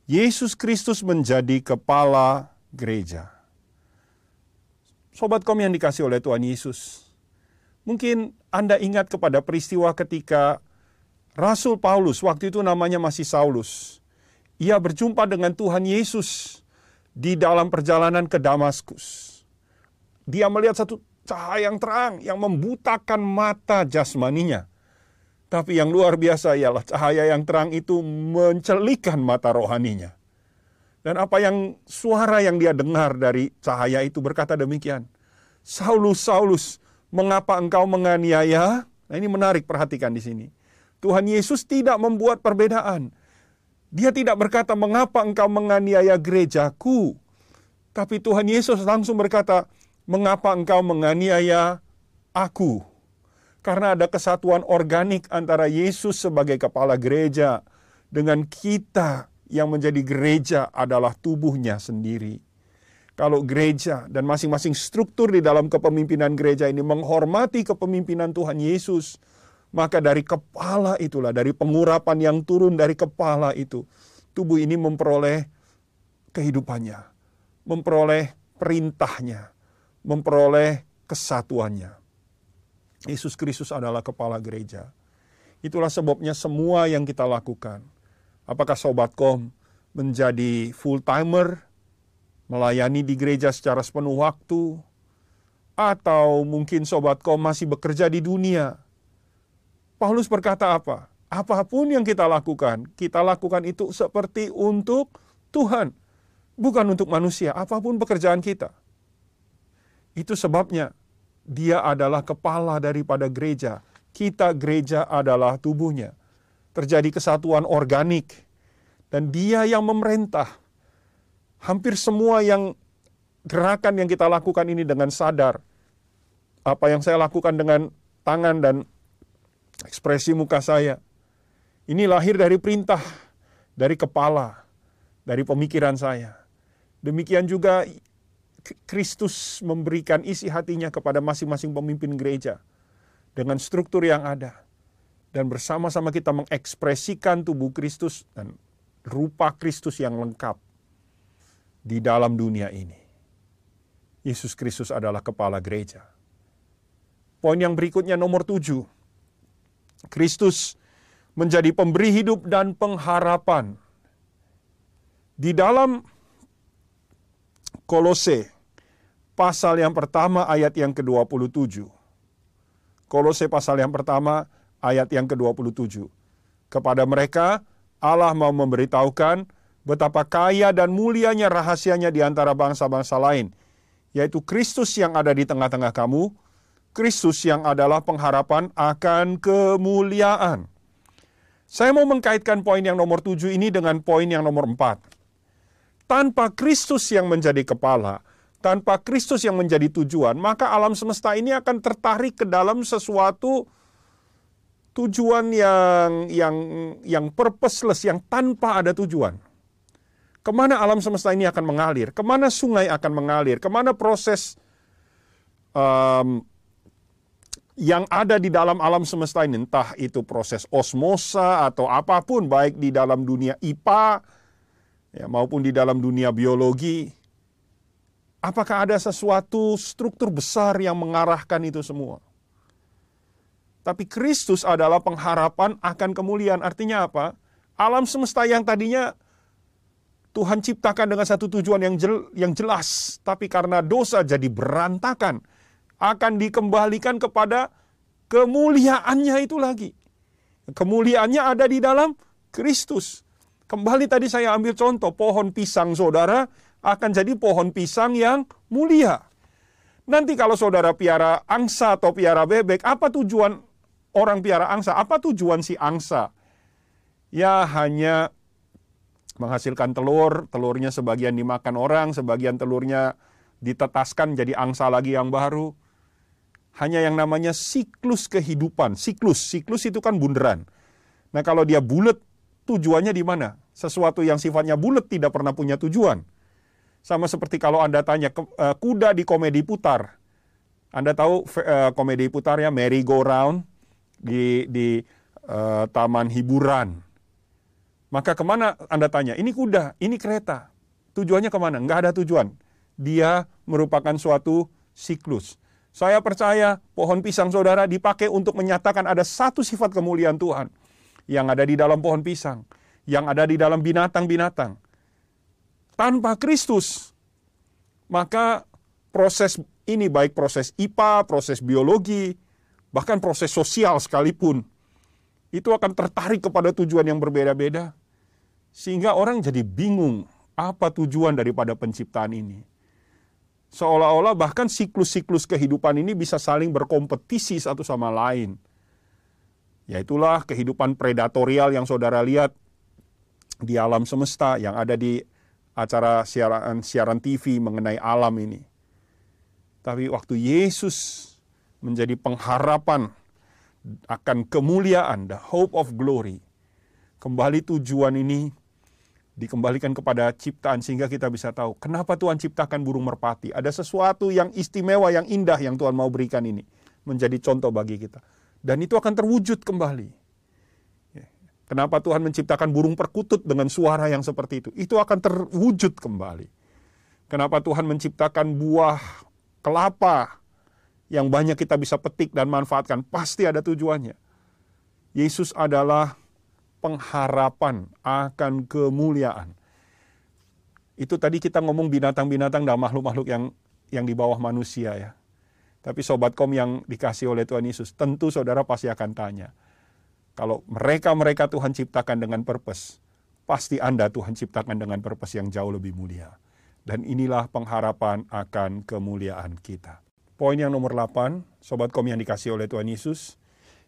S1: Yesus Kristus menjadi kepala gereja. Sobat kom yang dikasih oleh Tuhan Yesus, mungkin Anda ingat kepada peristiwa ketika Rasul Paulus, waktu itu namanya masih Saulus, ia berjumpa dengan Tuhan Yesus di dalam perjalanan ke Damaskus. Dia melihat satu cahaya yang terang yang membutakan mata jasmaninya. Tapi yang luar biasa ialah cahaya yang terang itu mencelikan mata rohaninya. Dan apa yang suara yang dia dengar dari cahaya itu berkata demikian. Saulus, Saulus, mengapa engkau menganiaya? Nah ini menarik perhatikan di sini. Tuhan Yesus tidak membuat perbedaan dia tidak berkata, mengapa engkau menganiaya gerejaku? Tapi Tuhan Yesus langsung berkata, mengapa engkau menganiaya aku? Karena ada kesatuan organik antara Yesus sebagai kepala gereja dengan kita yang menjadi gereja adalah tubuhnya sendiri. Kalau gereja dan masing-masing struktur di dalam kepemimpinan gereja ini menghormati kepemimpinan Tuhan Yesus, maka dari kepala itulah, dari pengurapan yang turun dari kepala itu, tubuh ini memperoleh kehidupannya, memperoleh perintahnya, memperoleh kesatuannya. Yesus Kristus adalah kepala gereja. Itulah sebabnya semua yang kita lakukan. Apakah sobatkom menjadi full timer, melayani di gereja secara sepenuh waktu, atau mungkin sobatkom masih bekerja di dunia, Paulus berkata apa? Apa pun yang kita lakukan, kita lakukan itu seperti untuk Tuhan, bukan untuk manusia, apa pun pekerjaan kita. Itu sebabnya dia adalah kepala daripada gereja. Kita gereja adalah tubuhnya. Terjadi kesatuan organik dan dia yang memerintah. Hampir semua yang gerakan yang kita lakukan ini dengan sadar. Apa yang saya lakukan dengan tangan dan ekspresi muka saya. Ini lahir dari perintah, dari kepala, dari pemikiran saya. Demikian juga Kristus memberikan isi hatinya kepada masing-masing pemimpin gereja dengan struktur yang ada. Dan bersama-sama kita mengekspresikan tubuh Kristus dan rupa Kristus yang lengkap di dalam dunia ini. Yesus Kristus adalah kepala gereja. Poin yang berikutnya nomor tujuh. Kristus menjadi pemberi hidup dan pengharapan. Di dalam Kolose pasal yang pertama ayat yang ke-27. Kolose pasal yang pertama ayat yang ke-27. Kepada mereka Allah mau memberitahukan betapa kaya dan mulianya rahasianya di antara bangsa-bangsa lain, yaitu Kristus yang ada di tengah-tengah kamu, Kristus yang adalah pengharapan akan kemuliaan. Saya mau mengkaitkan poin yang nomor tujuh ini dengan poin yang nomor empat. Tanpa Kristus yang menjadi kepala, tanpa Kristus yang menjadi tujuan, maka alam semesta ini akan tertarik ke dalam sesuatu tujuan yang yang yang purposeless, yang tanpa ada tujuan. Ke mana alam semesta ini akan mengalir? Ke mana sungai akan mengalir? Ke mana proses um, yang ada di dalam alam semesta ini? Entah itu proses osmosa atau apa pun, baik di dalam dunia IPA ya, maupun di dalam dunia biologi. Apakah ada sesuatu struktur besar yang mengarahkan itu semua? Tapi Kristus adalah pengharapan akan kemuliaan. Artinya apa? Alam semesta yang tadinya Tuhan ciptakan dengan satu tujuan yang yang jelas, tapi karena dosa jadi berantakan, akan dikembalikan kepada kemuliaannya itu lagi. Kemuliaannya ada di dalam Kristus. Kembali tadi saya ambil contoh pohon pisang saudara akan jadi pohon pisang yang mulia. Nanti kalau saudara piara angsa atau piara bebek, apa tujuan orang piara angsa? Apa tujuan si angsa? Ya hanya menghasilkan telur, telurnya sebagian dimakan orang, sebagian telurnya ditetaskan jadi angsa lagi yang baru. Hanya yang namanya siklus kehidupan. Siklus, siklus itu kan bunderan. Nah kalau dia bulat, tujuannya di mana? Sesuatu yang sifatnya bulat tidak pernah punya tujuan. Sama seperti kalau Anda tanya uh, kuda di komedi putar. Anda tahu uh, komedi putar ya merry go round di di uh, taman hiburan maka ke mana Anda tanya? Ini kuda, ini kereta. Tujuannya ke mana? Nggak ada tujuan. Dia merupakan suatu siklus. Saya percaya pohon pisang saudara dipakai untuk menyatakan ada satu sifat kemuliaan Tuhan yang ada di dalam pohon pisang, yang ada di dalam binatang-binatang. Tanpa Kristus, maka proses ini baik proses IPA, proses biologi, bahkan proses sosial sekalipun, itu akan tertarik kepada tujuan yang berbeda-beda. Sehingga orang jadi bingung apa tujuan daripada penciptaan ini. Seolah-olah bahkan siklus-siklus kehidupan ini bisa saling berkompetisi satu sama lain. Yaitulah kehidupan predatorial yang saudara lihat di alam semesta yang ada di acara siaran siaran TV mengenai alam ini. Tapi waktu Yesus menjadi pengharapan akan kemuliaan, the hope of glory. Kembali tujuan ini dikembalikan kepada ciptaan sehingga kita bisa tahu kenapa Tuhan ciptakan burung merpati. Ada sesuatu yang istimewa, yang indah yang Tuhan mau berikan ini. Menjadi contoh bagi kita. Dan itu akan terwujud kembali. Ya. Kenapa Tuhan menciptakan burung perkutut dengan suara yang seperti itu? Itu akan terwujud kembali. Kenapa Tuhan menciptakan buah kelapa yang banyak kita bisa petik dan manfaatkan? Pasti ada tujuannya. Yesus adalah pengharapan akan kemuliaan. Itu tadi kita ngomong binatang-binatang dan makhluk-makhluk yang yang di bawah manusia ya. Tapi sobat kom yang dikasih oleh Tuhan Yesus, tentu saudara pasti akan tanya. Kalau mereka-mereka Tuhan ciptakan dengan purpose, pasti Anda Tuhan ciptakan dengan purpose yang jauh lebih mulia. Dan inilah pengharapan akan kemuliaan kita. Poin yang nomor 8, sobat kom yang dikasih oleh Tuhan Yesus,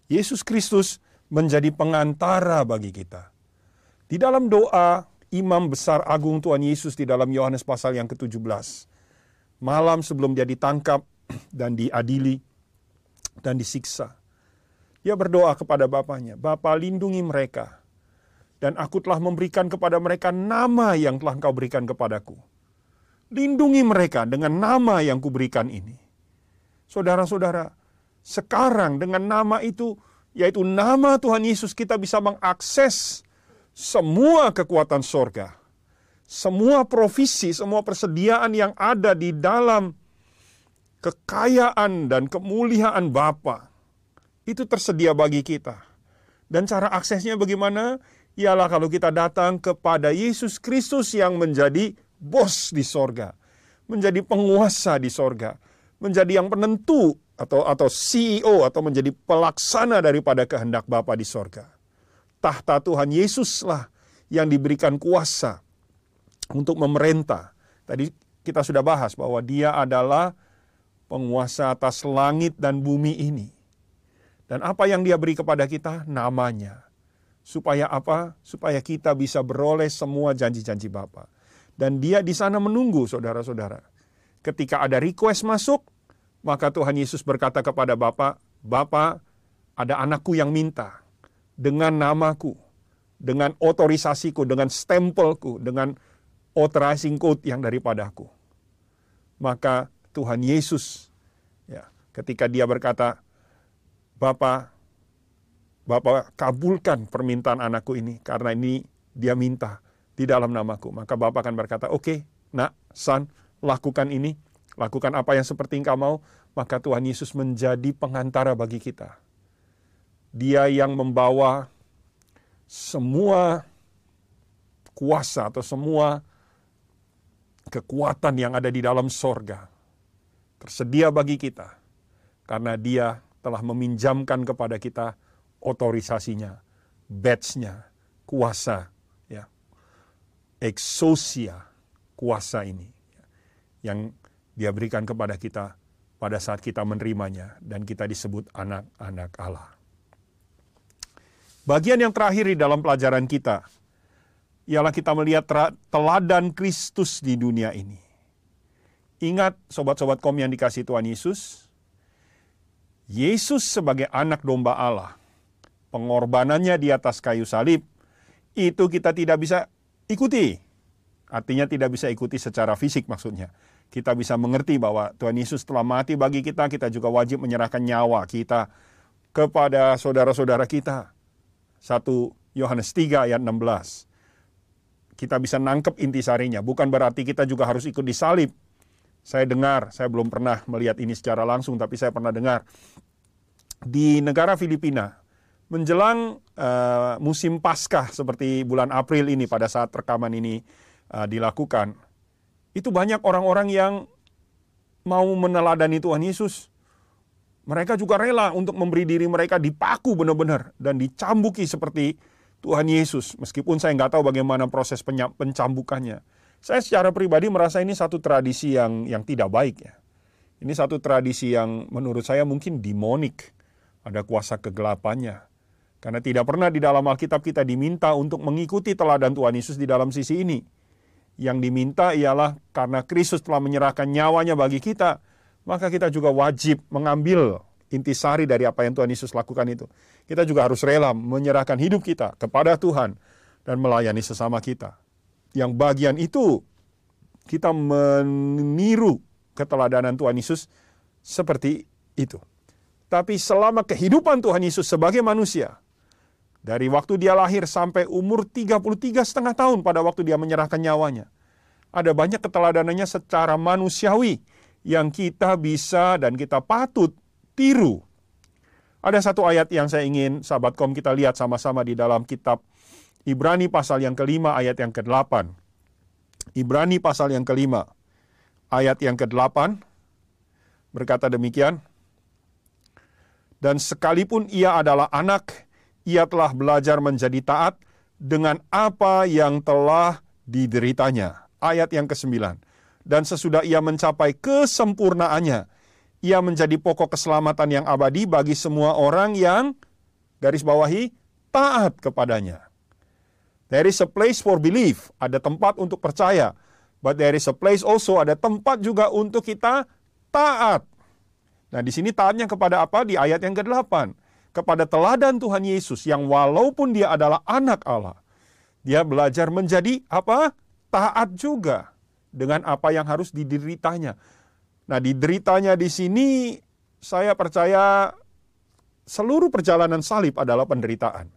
S1: Yesus Kristus menjadi pengantara bagi kita. Di dalam doa imam besar agung Tuhan Yesus di dalam Yohanes pasal yang ke-17. Malam sebelum dia ditangkap dan diadili dan disiksa. Dia berdoa kepada Bapaknya, Bapa lindungi mereka. Dan aku telah memberikan kepada mereka nama yang telah engkau berikan kepadaku. Lindungi mereka dengan nama yang kuberikan ini. Saudara-saudara, sekarang dengan nama itu yaitu nama Tuhan Yesus kita bisa mengakses semua kekuatan sorga. Semua provisi, semua persediaan yang ada di dalam kekayaan dan kemuliaan Bapa itu tersedia bagi kita. Dan cara aksesnya bagaimana? Ialah kalau kita datang kepada Yesus Kristus yang menjadi bos di sorga. Menjadi penguasa di sorga. Menjadi yang penentu atau atau CEO atau menjadi pelaksana daripada kehendak Bapa di sorga. Tahta Tuhan Yesuslah yang diberikan kuasa untuk memerintah. Tadi kita sudah bahas bahwa dia adalah penguasa atas langit dan bumi ini. Dan apa yang dia beri kepada kita? Namanya. Supaya apa? Supaya kita bisa beroleh semua janji-janji Bapa. Dan dia di sana menunggu saudara-saudara. Ketika ada request masuk, maka Tuhan Yesus berkata kepada Bapa, Bapa, ada anakku yang minta dengan namaku, dengan otorisasiku, dengan stempelku, dengan authorizing code yang daripadaku. Maka Tuhan Yesus ya, ketika dia berkata, Bapak, Bapak kabulkan permintaan anakku ini karena ini dia minta di dalam namaku. Maka Bapak akan berkata, oke, okay, nak, son, lakukan ini, lakukan apa yang seperti engkau mau, maka Tuhan Yesus menjadi pengantara bagi kita. Dia yang membawa semua kuasa atau semua kekuatan yang ada di dalam sorga tersedia bagi kita karena dia telah meminjamkan kepada kita otorisasinya, badge-nya, kuasa, ya, exosia, kuasa ini yang dia berikan kepada kita pada saat kita menerimanya dan kita disebut anak-anak Allah. Bagian yang terakhir di dalam pelajaran kita ialah kita melihat teladan Kristus di dunia ini. Ingat sobat-sobat kom yang dikasih Tuhan Yesus, Yesus sebagai anak domba Allah, pengorbanannya di atas kayu salib, itu kita tidak bisa ikuti. Artinya tidak bisa ikuti secara fisik maksudnya. Kita bisa mengerti bahwa Tuhan Yesus telah mati bagi kita, kita juga wajib menyerahkan nyawa kita kepada saudara-saudara kita. 1 Yohanes 3 ayat 16 kita bisa nangkep intisarinya. Bukan berarti kita juga harus ikut disalib. Saya dengar, saya belum pernah melihat ini secara langsung, tapi saya pernah dengar di negara Filipina menjelang uh, musim Paskah seperti bulan April ini pada saat rekaman ini uh, dilakukan, itu banyak orang-orang yang mau meneladani Tuhan Yesus. Mereka juga rela untuk memberi diri mereka dipaku benar-benar dan dicambuki seperti Tuhan Yesus, meskipun saya nggak tahu bagaimana proses pencambukannya. Saya secara pribadi merasa ini satu tradisi yang yang tidak baik ya. Ini satu tradisi yang menurut saya mungkin demonik. Ada kuasa kegelapannya. Karena tidak pernah di dalam Alkitab kita diminta untuk mengikuti teladan Tuhan Yesus di dalam sisi ini. Yang diminta ialah karena Kristus telah menyerahkan nyawanya bagi kita, maka kita juga wajib mengambil intisari dari apa yang Tuhan Yesus lakukan itu. Kita juga harus rela menyerahkan hidup kita kepada Tuhan dan melayani sesama kita. Yang bagian itu kita meniru keteladanan Tuhan Yesus seperti itu. Tapi selama kehidupan Tuhan Yesus sebagai manusia, dari waktu dia lahir sampai umur 33 setengah tahun pada waktu dia menyerahkan nyawanya, ada banyak keteladanannya secara manusiawi yang kita bisa dan kita patut tiru. Ada satu ayat yang saya ingin sahabat kom kita lihat sama-sama di dalam kitab Ibrani pasal yang kelima ayat yang ke-8. Ibrani pasal yang kelima ayat yang ke-8 berkata demikian. Dan sekalipun ia adalah anak, ia telah belajar menjadi taat dengan apa yang telah dideritanya. Ayat yang ke-9. Dan sesudah ia mencapai kesempurnaannya, ia menjadi pokok keselamatan yang abadi bagi semua orang yang garis bawahi taat kepadanya. There is a place for belief, ada tempat untuk percaya. But there is a place also, ada tempat juga untuk kita taat. Nah di sini taatnya kepada apa? Di ayat yang ke-8. Kepada teladan Tuhan Yesus yang walaupun dia adalah anak Allah. Dia belajar menjadi apa? Taat juga dengan apa yang harus dideritanya. Nah, di deritanya di sini saya percaya seluruh perjalanan salib adalah penderitaan.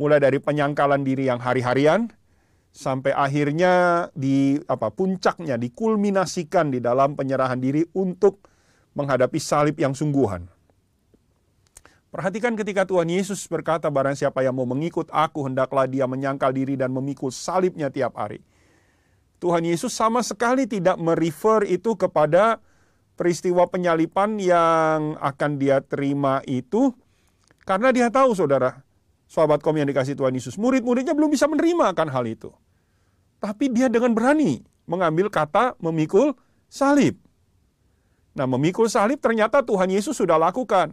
S1: Mulai dari penyangkalan diri yang hari-harian sampai akhirnya di apa puncaknya dikulminasikan di dalam penyerahan diri untuk menghadapi salib yang sungguhan. Perhatikan ketika Tuhan Yesus berkata barang siapa yang mau mengikut aku hendaklah dia menyangkal diri dan memikul salibnya tiap hari. Tuhan Yesus sama sekali tidak merefer itu kepada peristiwa penyalipan yang akan dia terima itu karena dia tahu saudara, sahabat kaum yang dikasih Tuhan Yesus, murid-muridnya belum bisa menerima akan hal itu. Tapi dia dengan berani mengambil kata memikul salib. Nah, memikul salib ternyata Tuhan Yesus sudah lakukan.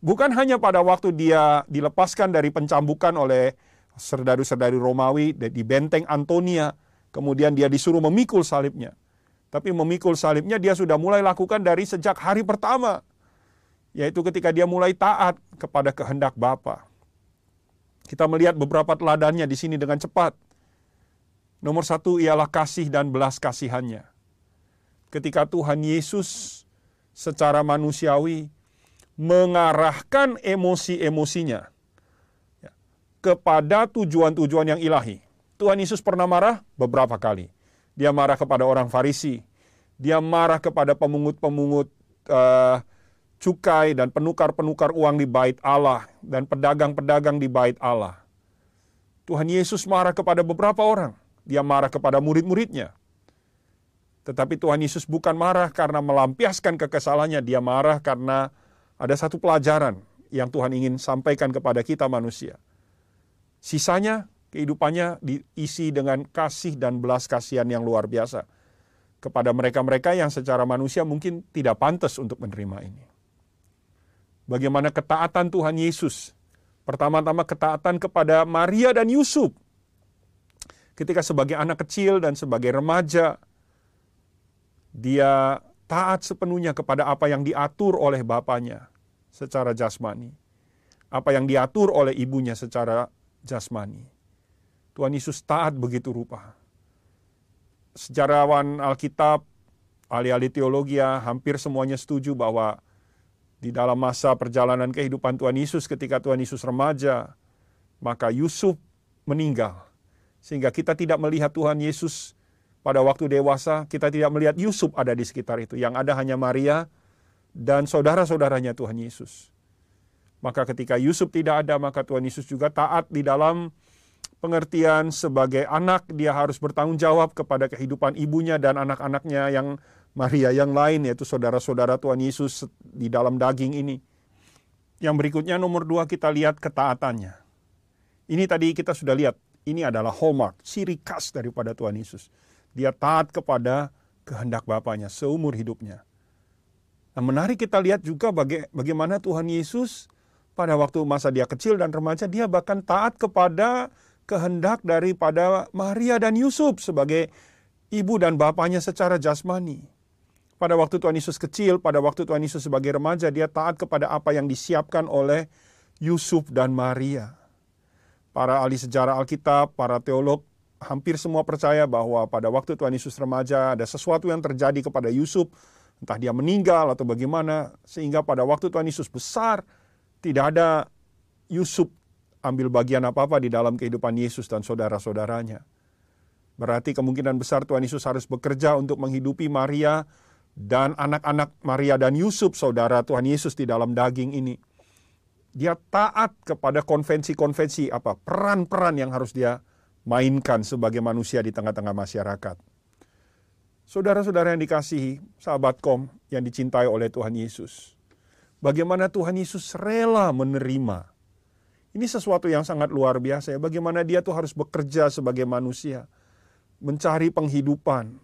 S1: Bukan hanya pada waktu dia dilepaskan dari pencambukan oleh serdadu-serdadu Romawi di benteng Antonia, Kemudian dia disuruh memikul salibnya. Tapi memikul salibnya dia sudah mulai lakukan dari sejak hari pertama. yaitu ketika dia mulai taat kepada kehendak Bapa. Kita melihat beberapa teladannya di sini dengan cepat. Nomor satu ialah kasih dan belas kasihannya. Ketika Tuhan Yesus secara manusiawi mengarahkan emosi-emosinya ya, kepada tujuan-tujuan yang ilahi. Tuhan Yesus pernah marah beberapa kali. Dia marah kepada orang Farisi, dia marah kepada pemungut-pemungut uh, cukai dan penukar-penukar uang di bait Allah dan pedagang-pedagang di bait Allah. Tuhan Yesus marah kepada beberapa orang. Dia marah kepada murid-muridnya. Tetapi Tuhan Yesus bukan marah karena melampiaskan kekesalannya, dia marah karena ada satu pelajaran yang Tuhan ingin sampaikan kepada kita manusia. Sisanya kehidupannya diisi dengan kasih dan belas kasihan yang luar biasa kepada mereka-mereka yang secara manusia mungkin tidak pantas untuk menerima ini. Bagaimana ketaatan Tuhan Yesus? Pertama-tama ketaatan kepada Maria dan Yusuf. Ketika sebagai anak kecil dan sebagai remaja, dia taat sepenuhnya kepada apa yang diatur oleh bapaknya secara jasmani. Apa yang diatur oleh ibunya secara jasmani. Tuhan Yesus taat begitu rupa. Sejarawan Alkitab, ahli-ahli teologi ya, hampir semuanya setuju bahwa di dalam masa perjalanan kehidupan Tuhan Yesus ketika Tuhan Yesus remaja, maka Yusuf meninggal. Sehingga kita tidak melihat Tuhan Yesus pada waktu dewasa kita tidak melihat Yusuf ada di sekitar itu. Yang ada hanya Maria dan saudara-saudaranya Tuhan Yesus. Maka ketika Yusuf tidak ada, maka Tuhan Yesus juga taat di dalam pengertian sebagai anak, dia harus bertanggung jawab kepada kehidupan ibunya dan anak-anaknya yang Maria yang lain, yaitu saudara-saudara Tuhan Yesus di dalam daging ini. Yang berikutnya nomor dua kita lihat ketaatannya. Ini tadi kita sudah lihat, ini adalah hallmark, ciri khas daripada Tuhan Yesus. Dia taat kepada kehendak Bapaknya seumur hidupnya. Nah, menarik kita lihat juga baga bagaimana Tuhan Yesus pada waktu masa dia kecil dan remaja, dia bahkan taat kepada kehendak daripada Maria dan Yusuf sebagai ibu dan bapaknya secara jasmani. Pada waktu Tuhan Yesus kecil, pada waktu Tuhan Yesus sebagai remaja, dia taat kepada apa yang disiapkan oleh Yusuf dan Maria. Para ahli sejarah Alkitab, para teolog hampir semua percaya bahwa pada waktu Tuhan Yesus remaja ada sesuatu yang terjadi kepada Yusuf, entah dia meninggal atau bagaimana, sehingga pada waktu Tuhan Yesus besar, tidak ada Yusuf ambil bagian apa-apa di dalam kehidupan Yesus dan saudara-saudaranya. Berarti kemungkinan besar Tuhan Yesus harus bekerja untuk menghidupi Maria dan anak-anak Maria dan Yusuf, saudara Tuhan Yesus di dalam daging ini. Dia taat kepada konvensi-konvensi apa peran-peran yang harus dia mainkan sebagai manusia di tengah-tengah masyarakat. Saudara-saudara yang dikasihi, sahabat kom yang dicintai oleh Tuhan Yesus. Bagaimana Tuhan Yesus rela menerima. Ini sesuatu yang sangat luar biasa ya. Bagaimana dia tuh harus bekerja sebagai manusia. Mencari penghidupan.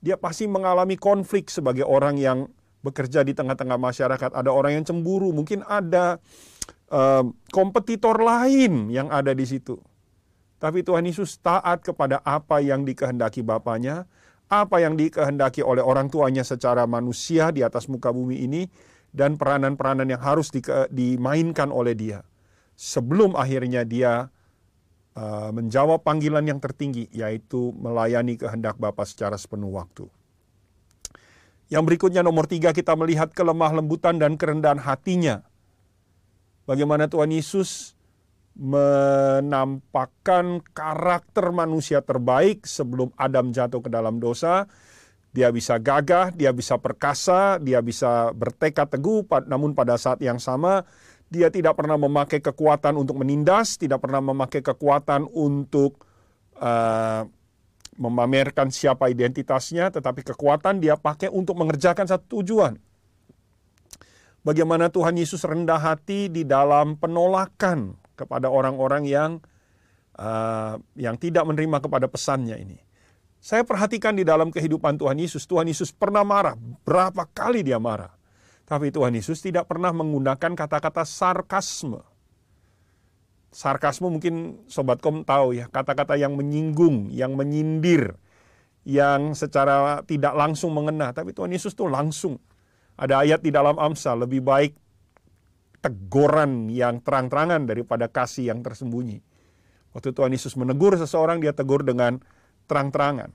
S1: Dia pasti mengalami konflik sebagai orang yang bekerja di tengah-tengah masyarakat. Ada orang yang cemburu, mungkin ada kompetitor lain yang ada di situ. Tapi Tuhan Yesus taat kepada apa yang dikehendaki Bapaknya, apa yang dikehendaki oleh orang tuanya secara manusia di atas muka bumi ini, dan peranan-peranan yang harus di, dimainkan oleh dia. Sebelum akhirnya dia uh, menjawab panggilan yang tertinggi, yaitu melayani kehendak Bapa secara sepenuh waktu. Yang berikutnya nomor tiga kita melihat kelemah lembutan dan kerendahan hatinya. Bagaimana Tuhan Yesus menampakkan karakter manusia terbaik sebelum Adam jatuh ke dalam dosa. Dia bisa gagah, dia bisa perkasa, dia bisa bertekad teguh, namun pada saat yang sama dia tidak pernah memakai kekuatan untuk menindas, tidak pernah memakai kekuatan untuk uh, memamerkan siapa identitasnya, tetapi kekuatan dia pakai untuk mengerjakan satu tujuan. Bagaimana Tuhan Yesus rendah hati di dalam penolakan kepada orang-orang yang uh, yang tidak menerima kepada pesannya ini. Saya perhatikan di dalam kehidupan Tuhan Yesus, Tuhan Yesus pernah marah. Berapa kali dia marah? Tapi Tuhan Yesus tidak pernah menggunakan kata-kata sarkasme. Sarkasme mungkin Sobat Kom tahu ya, kata-kata yang menyinggung, yang menyindir, yang secara tidak langsung mengena. Tapi Tuhan Yesus tuh langsung. Ada ayat di dalam Amsal, lebih baik teguran yang terang-terangan daripada kasih yang tersembunyi. Waktu Tuhan Yesus menegur seseorang, dia tegur dengan terang-terangan.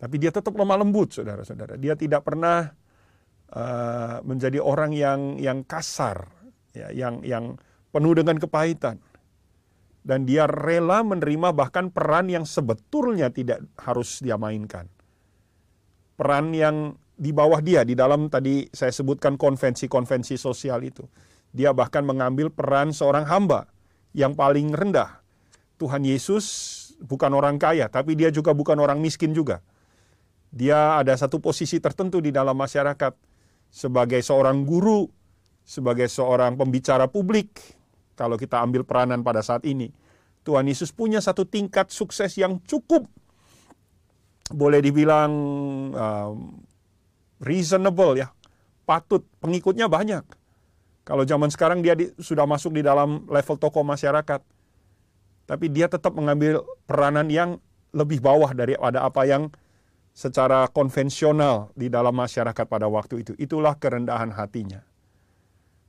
S1: Tapi dia tetap lemah lembut, saudara-saudara. Dia tidak pernah uh, menjadi orang yang yang kasar, ya, yang yang penuh dengan kepahitan. Dan dia rela menerima bahkan peran yang sebetulnya tidak harus dia mainkan. Peran yang di bawah dia, di dalam tadi saya sebutkan konvensi-konvensi sosial itu. Dia bahkan mengambil peran seorang hamba yang paling rendah. Tuhan Yesus bukan orang kaya, tapi dia juga bukan orang miskin juga. Dia ada satu posisi tertentu di dalam masyarakat sebagai seorang guru, sebagai seorang pembicara publik. Kalau kita ambil peranan pada saat ini, Tuhan Yesus punya satu tingkat sukses yang cukup boleh dibilang um, reasonable ya, patut, pengikutnya banyak. Kalau zaman sekarang dia di, sudah masuk di dalam level tokoh masyarakat, tapi dia tetap mengambil peranan yang lebih bawah daripada apa yang secara konvensional di dalam masyarakat pada waktu itu. Itulah kerendahan hatinya.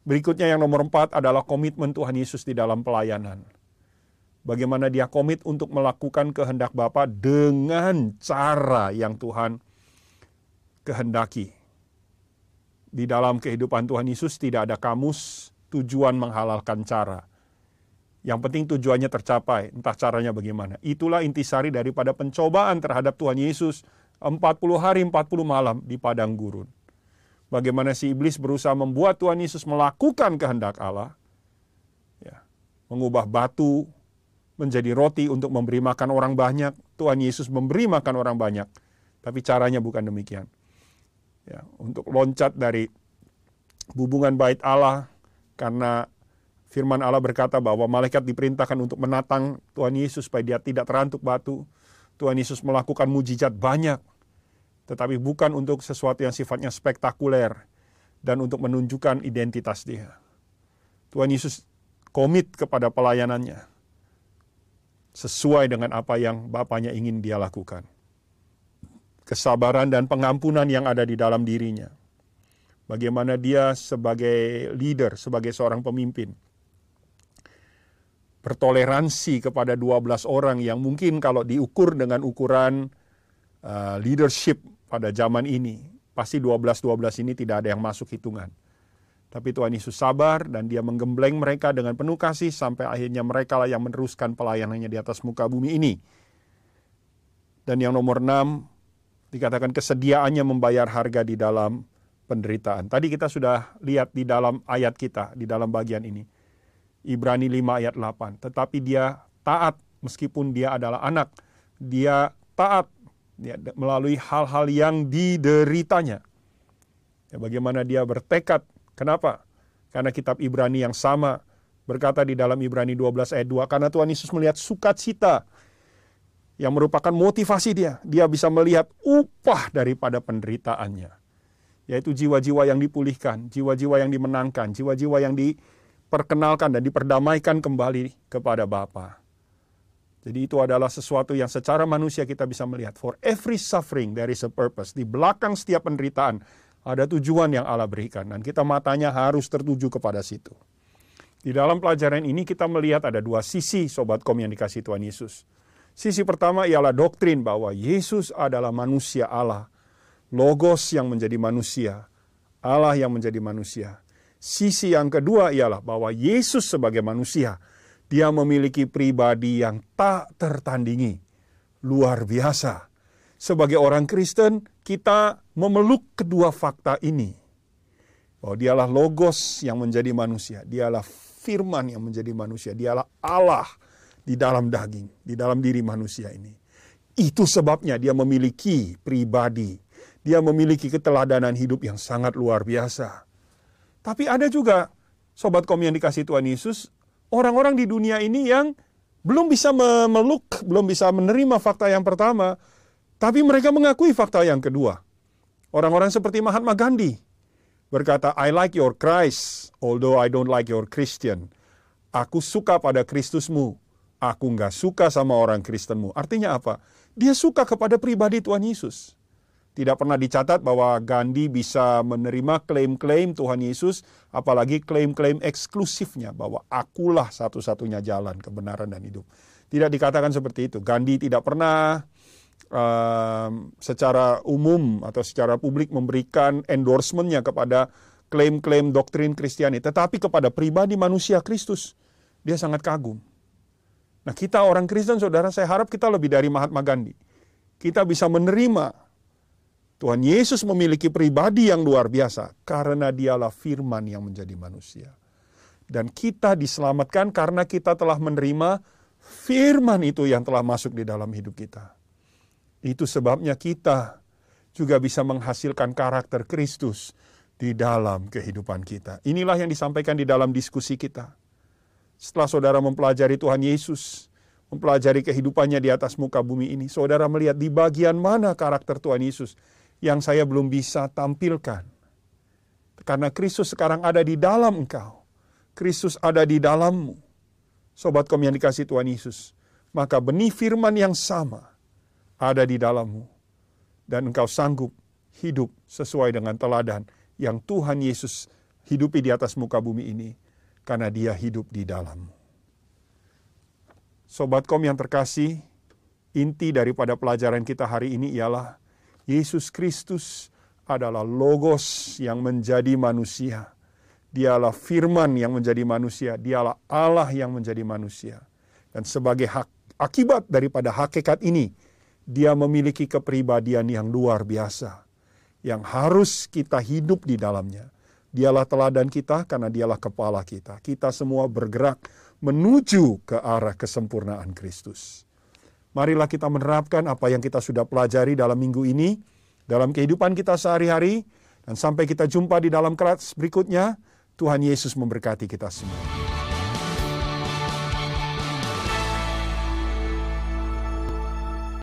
S1: Berikutnya yang nomor empat adalah komitmen Tuhan Yesus di dalam pelayanan. Bagaimana dia komit untuk melakukan kehendak Bapa dengan cara yang Tuhan kehendaki. Di dalam kehidupan Tuhan Yesus tidak ada kamus tujuan menghalalkan cara. Yang penting tujuannya tercapai, entah caranya bagaimana. Itulah intisari daripada pencobaan terhadap Tuhan Yesus 40 hari 40 malam di padang gurun. Bagaimana si iblis berusaha membuat Tuhan Yesus melakukan kehendak Allah. Ya, mengubah batu menjadi roti untuk memberi makan orang banyak. Tuhan Yesus memberi makan orang banyak. Tapi caranya bukan demikian ya, untuk loncat dari hubungan bait Allah karena firman Allah berkata bahwa malaikat diperintahkan untuk menatang Tuhan Yesus supaya dia tidak terantuk batu. Tuhan Yesus melakukan mujizat banyak, tetapi bukan untuk sesuatu yang sifatnya spektakuler dan untuk menunjukkan identitas dia. Tuhan Yesus komit kepada pelayanannya sesuai dengan apa yang Bapaknya ingin dia lakukan kesabaran dan pengampunan yang ada di dalam dirinya. Bagaimana dia sebagai leader, sebagai seorang pemimpin. Bertoleransi kepada 12 orang yang mungkin kalau diukur dengan ukuran uh, leadership pada zaman ini, pasti 12-12 ini tidak ada yang masuk hitungan. Tapi Tuhan Yesus sabar dan dia menggembleng mereka dengan penuh kasih sampai akhirnya mereka lah yang meneruskan pelayanannya di atas muka bumi ini. Dan yang nomor enam, dikatakan kesediaannya membayar harga di dalam penderitaan. Tadi kita sudah lihat di dalam ayat kita, di dalam bagian ini. Ibrani 5 ayat 8. Tetapi dia taat meskipun dia adalah anak. Dia taat ya, melalui hal-hal yang dideritanya. Ya, bagaimana dia bertekad. Kenapa? Karena kitab Ibrani yang sama berkata di dalam Ibrani 12 ayat 2. Karena Tuhan Yesus melihat sukacita yang merupakan motivasi dia. Dia bisa melihat upah daripada penderitaannya. Yaitu jiwa-jiwa yang dipulihkan, jiwa-jiwa yang dimenangkan, jiwa-jiwa yang diperkenalkan dan diperdamaikan kembali kepada Bapa. Jadi itu adalah sesuatu yang secara manusia kita bisa melihat. For every suffering there is a purpose. Di belakang setiap penderitaan ada tujuan yang Allah berikan. Dan kita matanya harus tertuju kepada situ. Di dalam pelajaran ini kita melihat ada dua sisi sobat kom yang dikasih Tuhan Yesus. Sisi pertama ialah doktrin bahwa Yesus adalah manusia Allah. Logos yang menjadi manusia. Allah yang menjadi manusia. Sisi yang kedua ialah bahwa Yesus sebagai manusia, dia memiliki pribadi yang tak tertandingi. Luar biasa. Sebagai orang Kristen, kita memeluk kedua fakta ini. Bahwa dialah logos yang menjadi manusia. Dialah firman yang menjadi manusia. Dialah Allah di dalam daging, di dalam diri manusia ini. Itu sebabnya dia memiliki pribadi, dia memiliki keteladanan hidup yang sangat luar biasa. Tapi ada juga sobat kom yang dikasih Tuhan Yesus, orang-orang di dunia ini yang belum bisa memeluk, belum bisa menerima fakta yang pertama, tapi mereka mengakui fakta yang kedua. Orang-orang seperti Mahatma Gandhi berkata, I like your Christ, although I don't like your Christian. Aku suka pada Kristusmu, aku nggak suka sama orang Kristenmu. Artinya apa? Dia suka kepada pribadi Tuhan Yesus. Tidak pernah dicatat bahwa Gandhi bisa menerima klaim-klaim Tuhan Yesus, apalagi klaim-klaim eksklusifnya bahwa akulah satu-satunya jalan kebenaran dan hidup. Tidak dikatakan seperti itu. Gandhi tidak pernah uh, secara umum atau secara publik memberikan endorsementnya kepada klaim-klaim doktrin Kristiani, tetapi kepada pribadi manusia Kristus, dia sangat kagum. Nah kita orang Kristen, saudara, saya harap kita lebih dari Mahatma Gandhi. Kita bisa menerima Tuhan Yesus memiliki pribadi yang luar biasa karena dialah firman yang menjadi manusia. Dan kita diselamatkan karena kita telah menerima firman itu yang telah masuk di dalam hidup kita. Itu sebabnya kita juga bisa menghasilkan karakter Kristus di dalam kehidupan kita. Inilah yang disampaikan di dalam diskusi kita. Setelah saudara mempelajari Tuhan Yesus, mempelajari kehidupannya di atas muka bumi ini, saudara melihat di bagian mana karakter Tuhan Yesus yang saya belum bisa tampilkan. Karena Kristus sekarang ada di dalam engkau. Kristus ada di dalammu. Sobat kom yang dikasih Tuhan Yesus. Maka benih firman yang sama ada di dalammu. Dan engkau sanggup hidup sesuai dengan teladan yang Tuhan Yesus hidupi di atas muka bumi ini. Karena dia hidup di dalammu. Sobat kom yang terkasih, inti daripada pelajaran kita hari ini ialah Yesus Kristus adalah logos yang menjadi manusia. Dialah firman yang menjadi manusia, dialah Allah yang menjadi manusia. Dan sebagai hak, akibat daripada hakikat ini, dia memiliki kepribadian yang luar biasa. Yang harus kita hidup di dalamnya. Dialah teladan kita karena dialah kepala kita. Kita semua bergerak menuju ke arah kesempurnaan Kristus. Marilah kita menerapkan apa yang kita sudah pelajari dalam minggu ini, dalam kehidupan kita sehari-hari, dan sampai kita jumpa di dalam kelas berikutnya, Tuhan Yesus memberkati kita semua.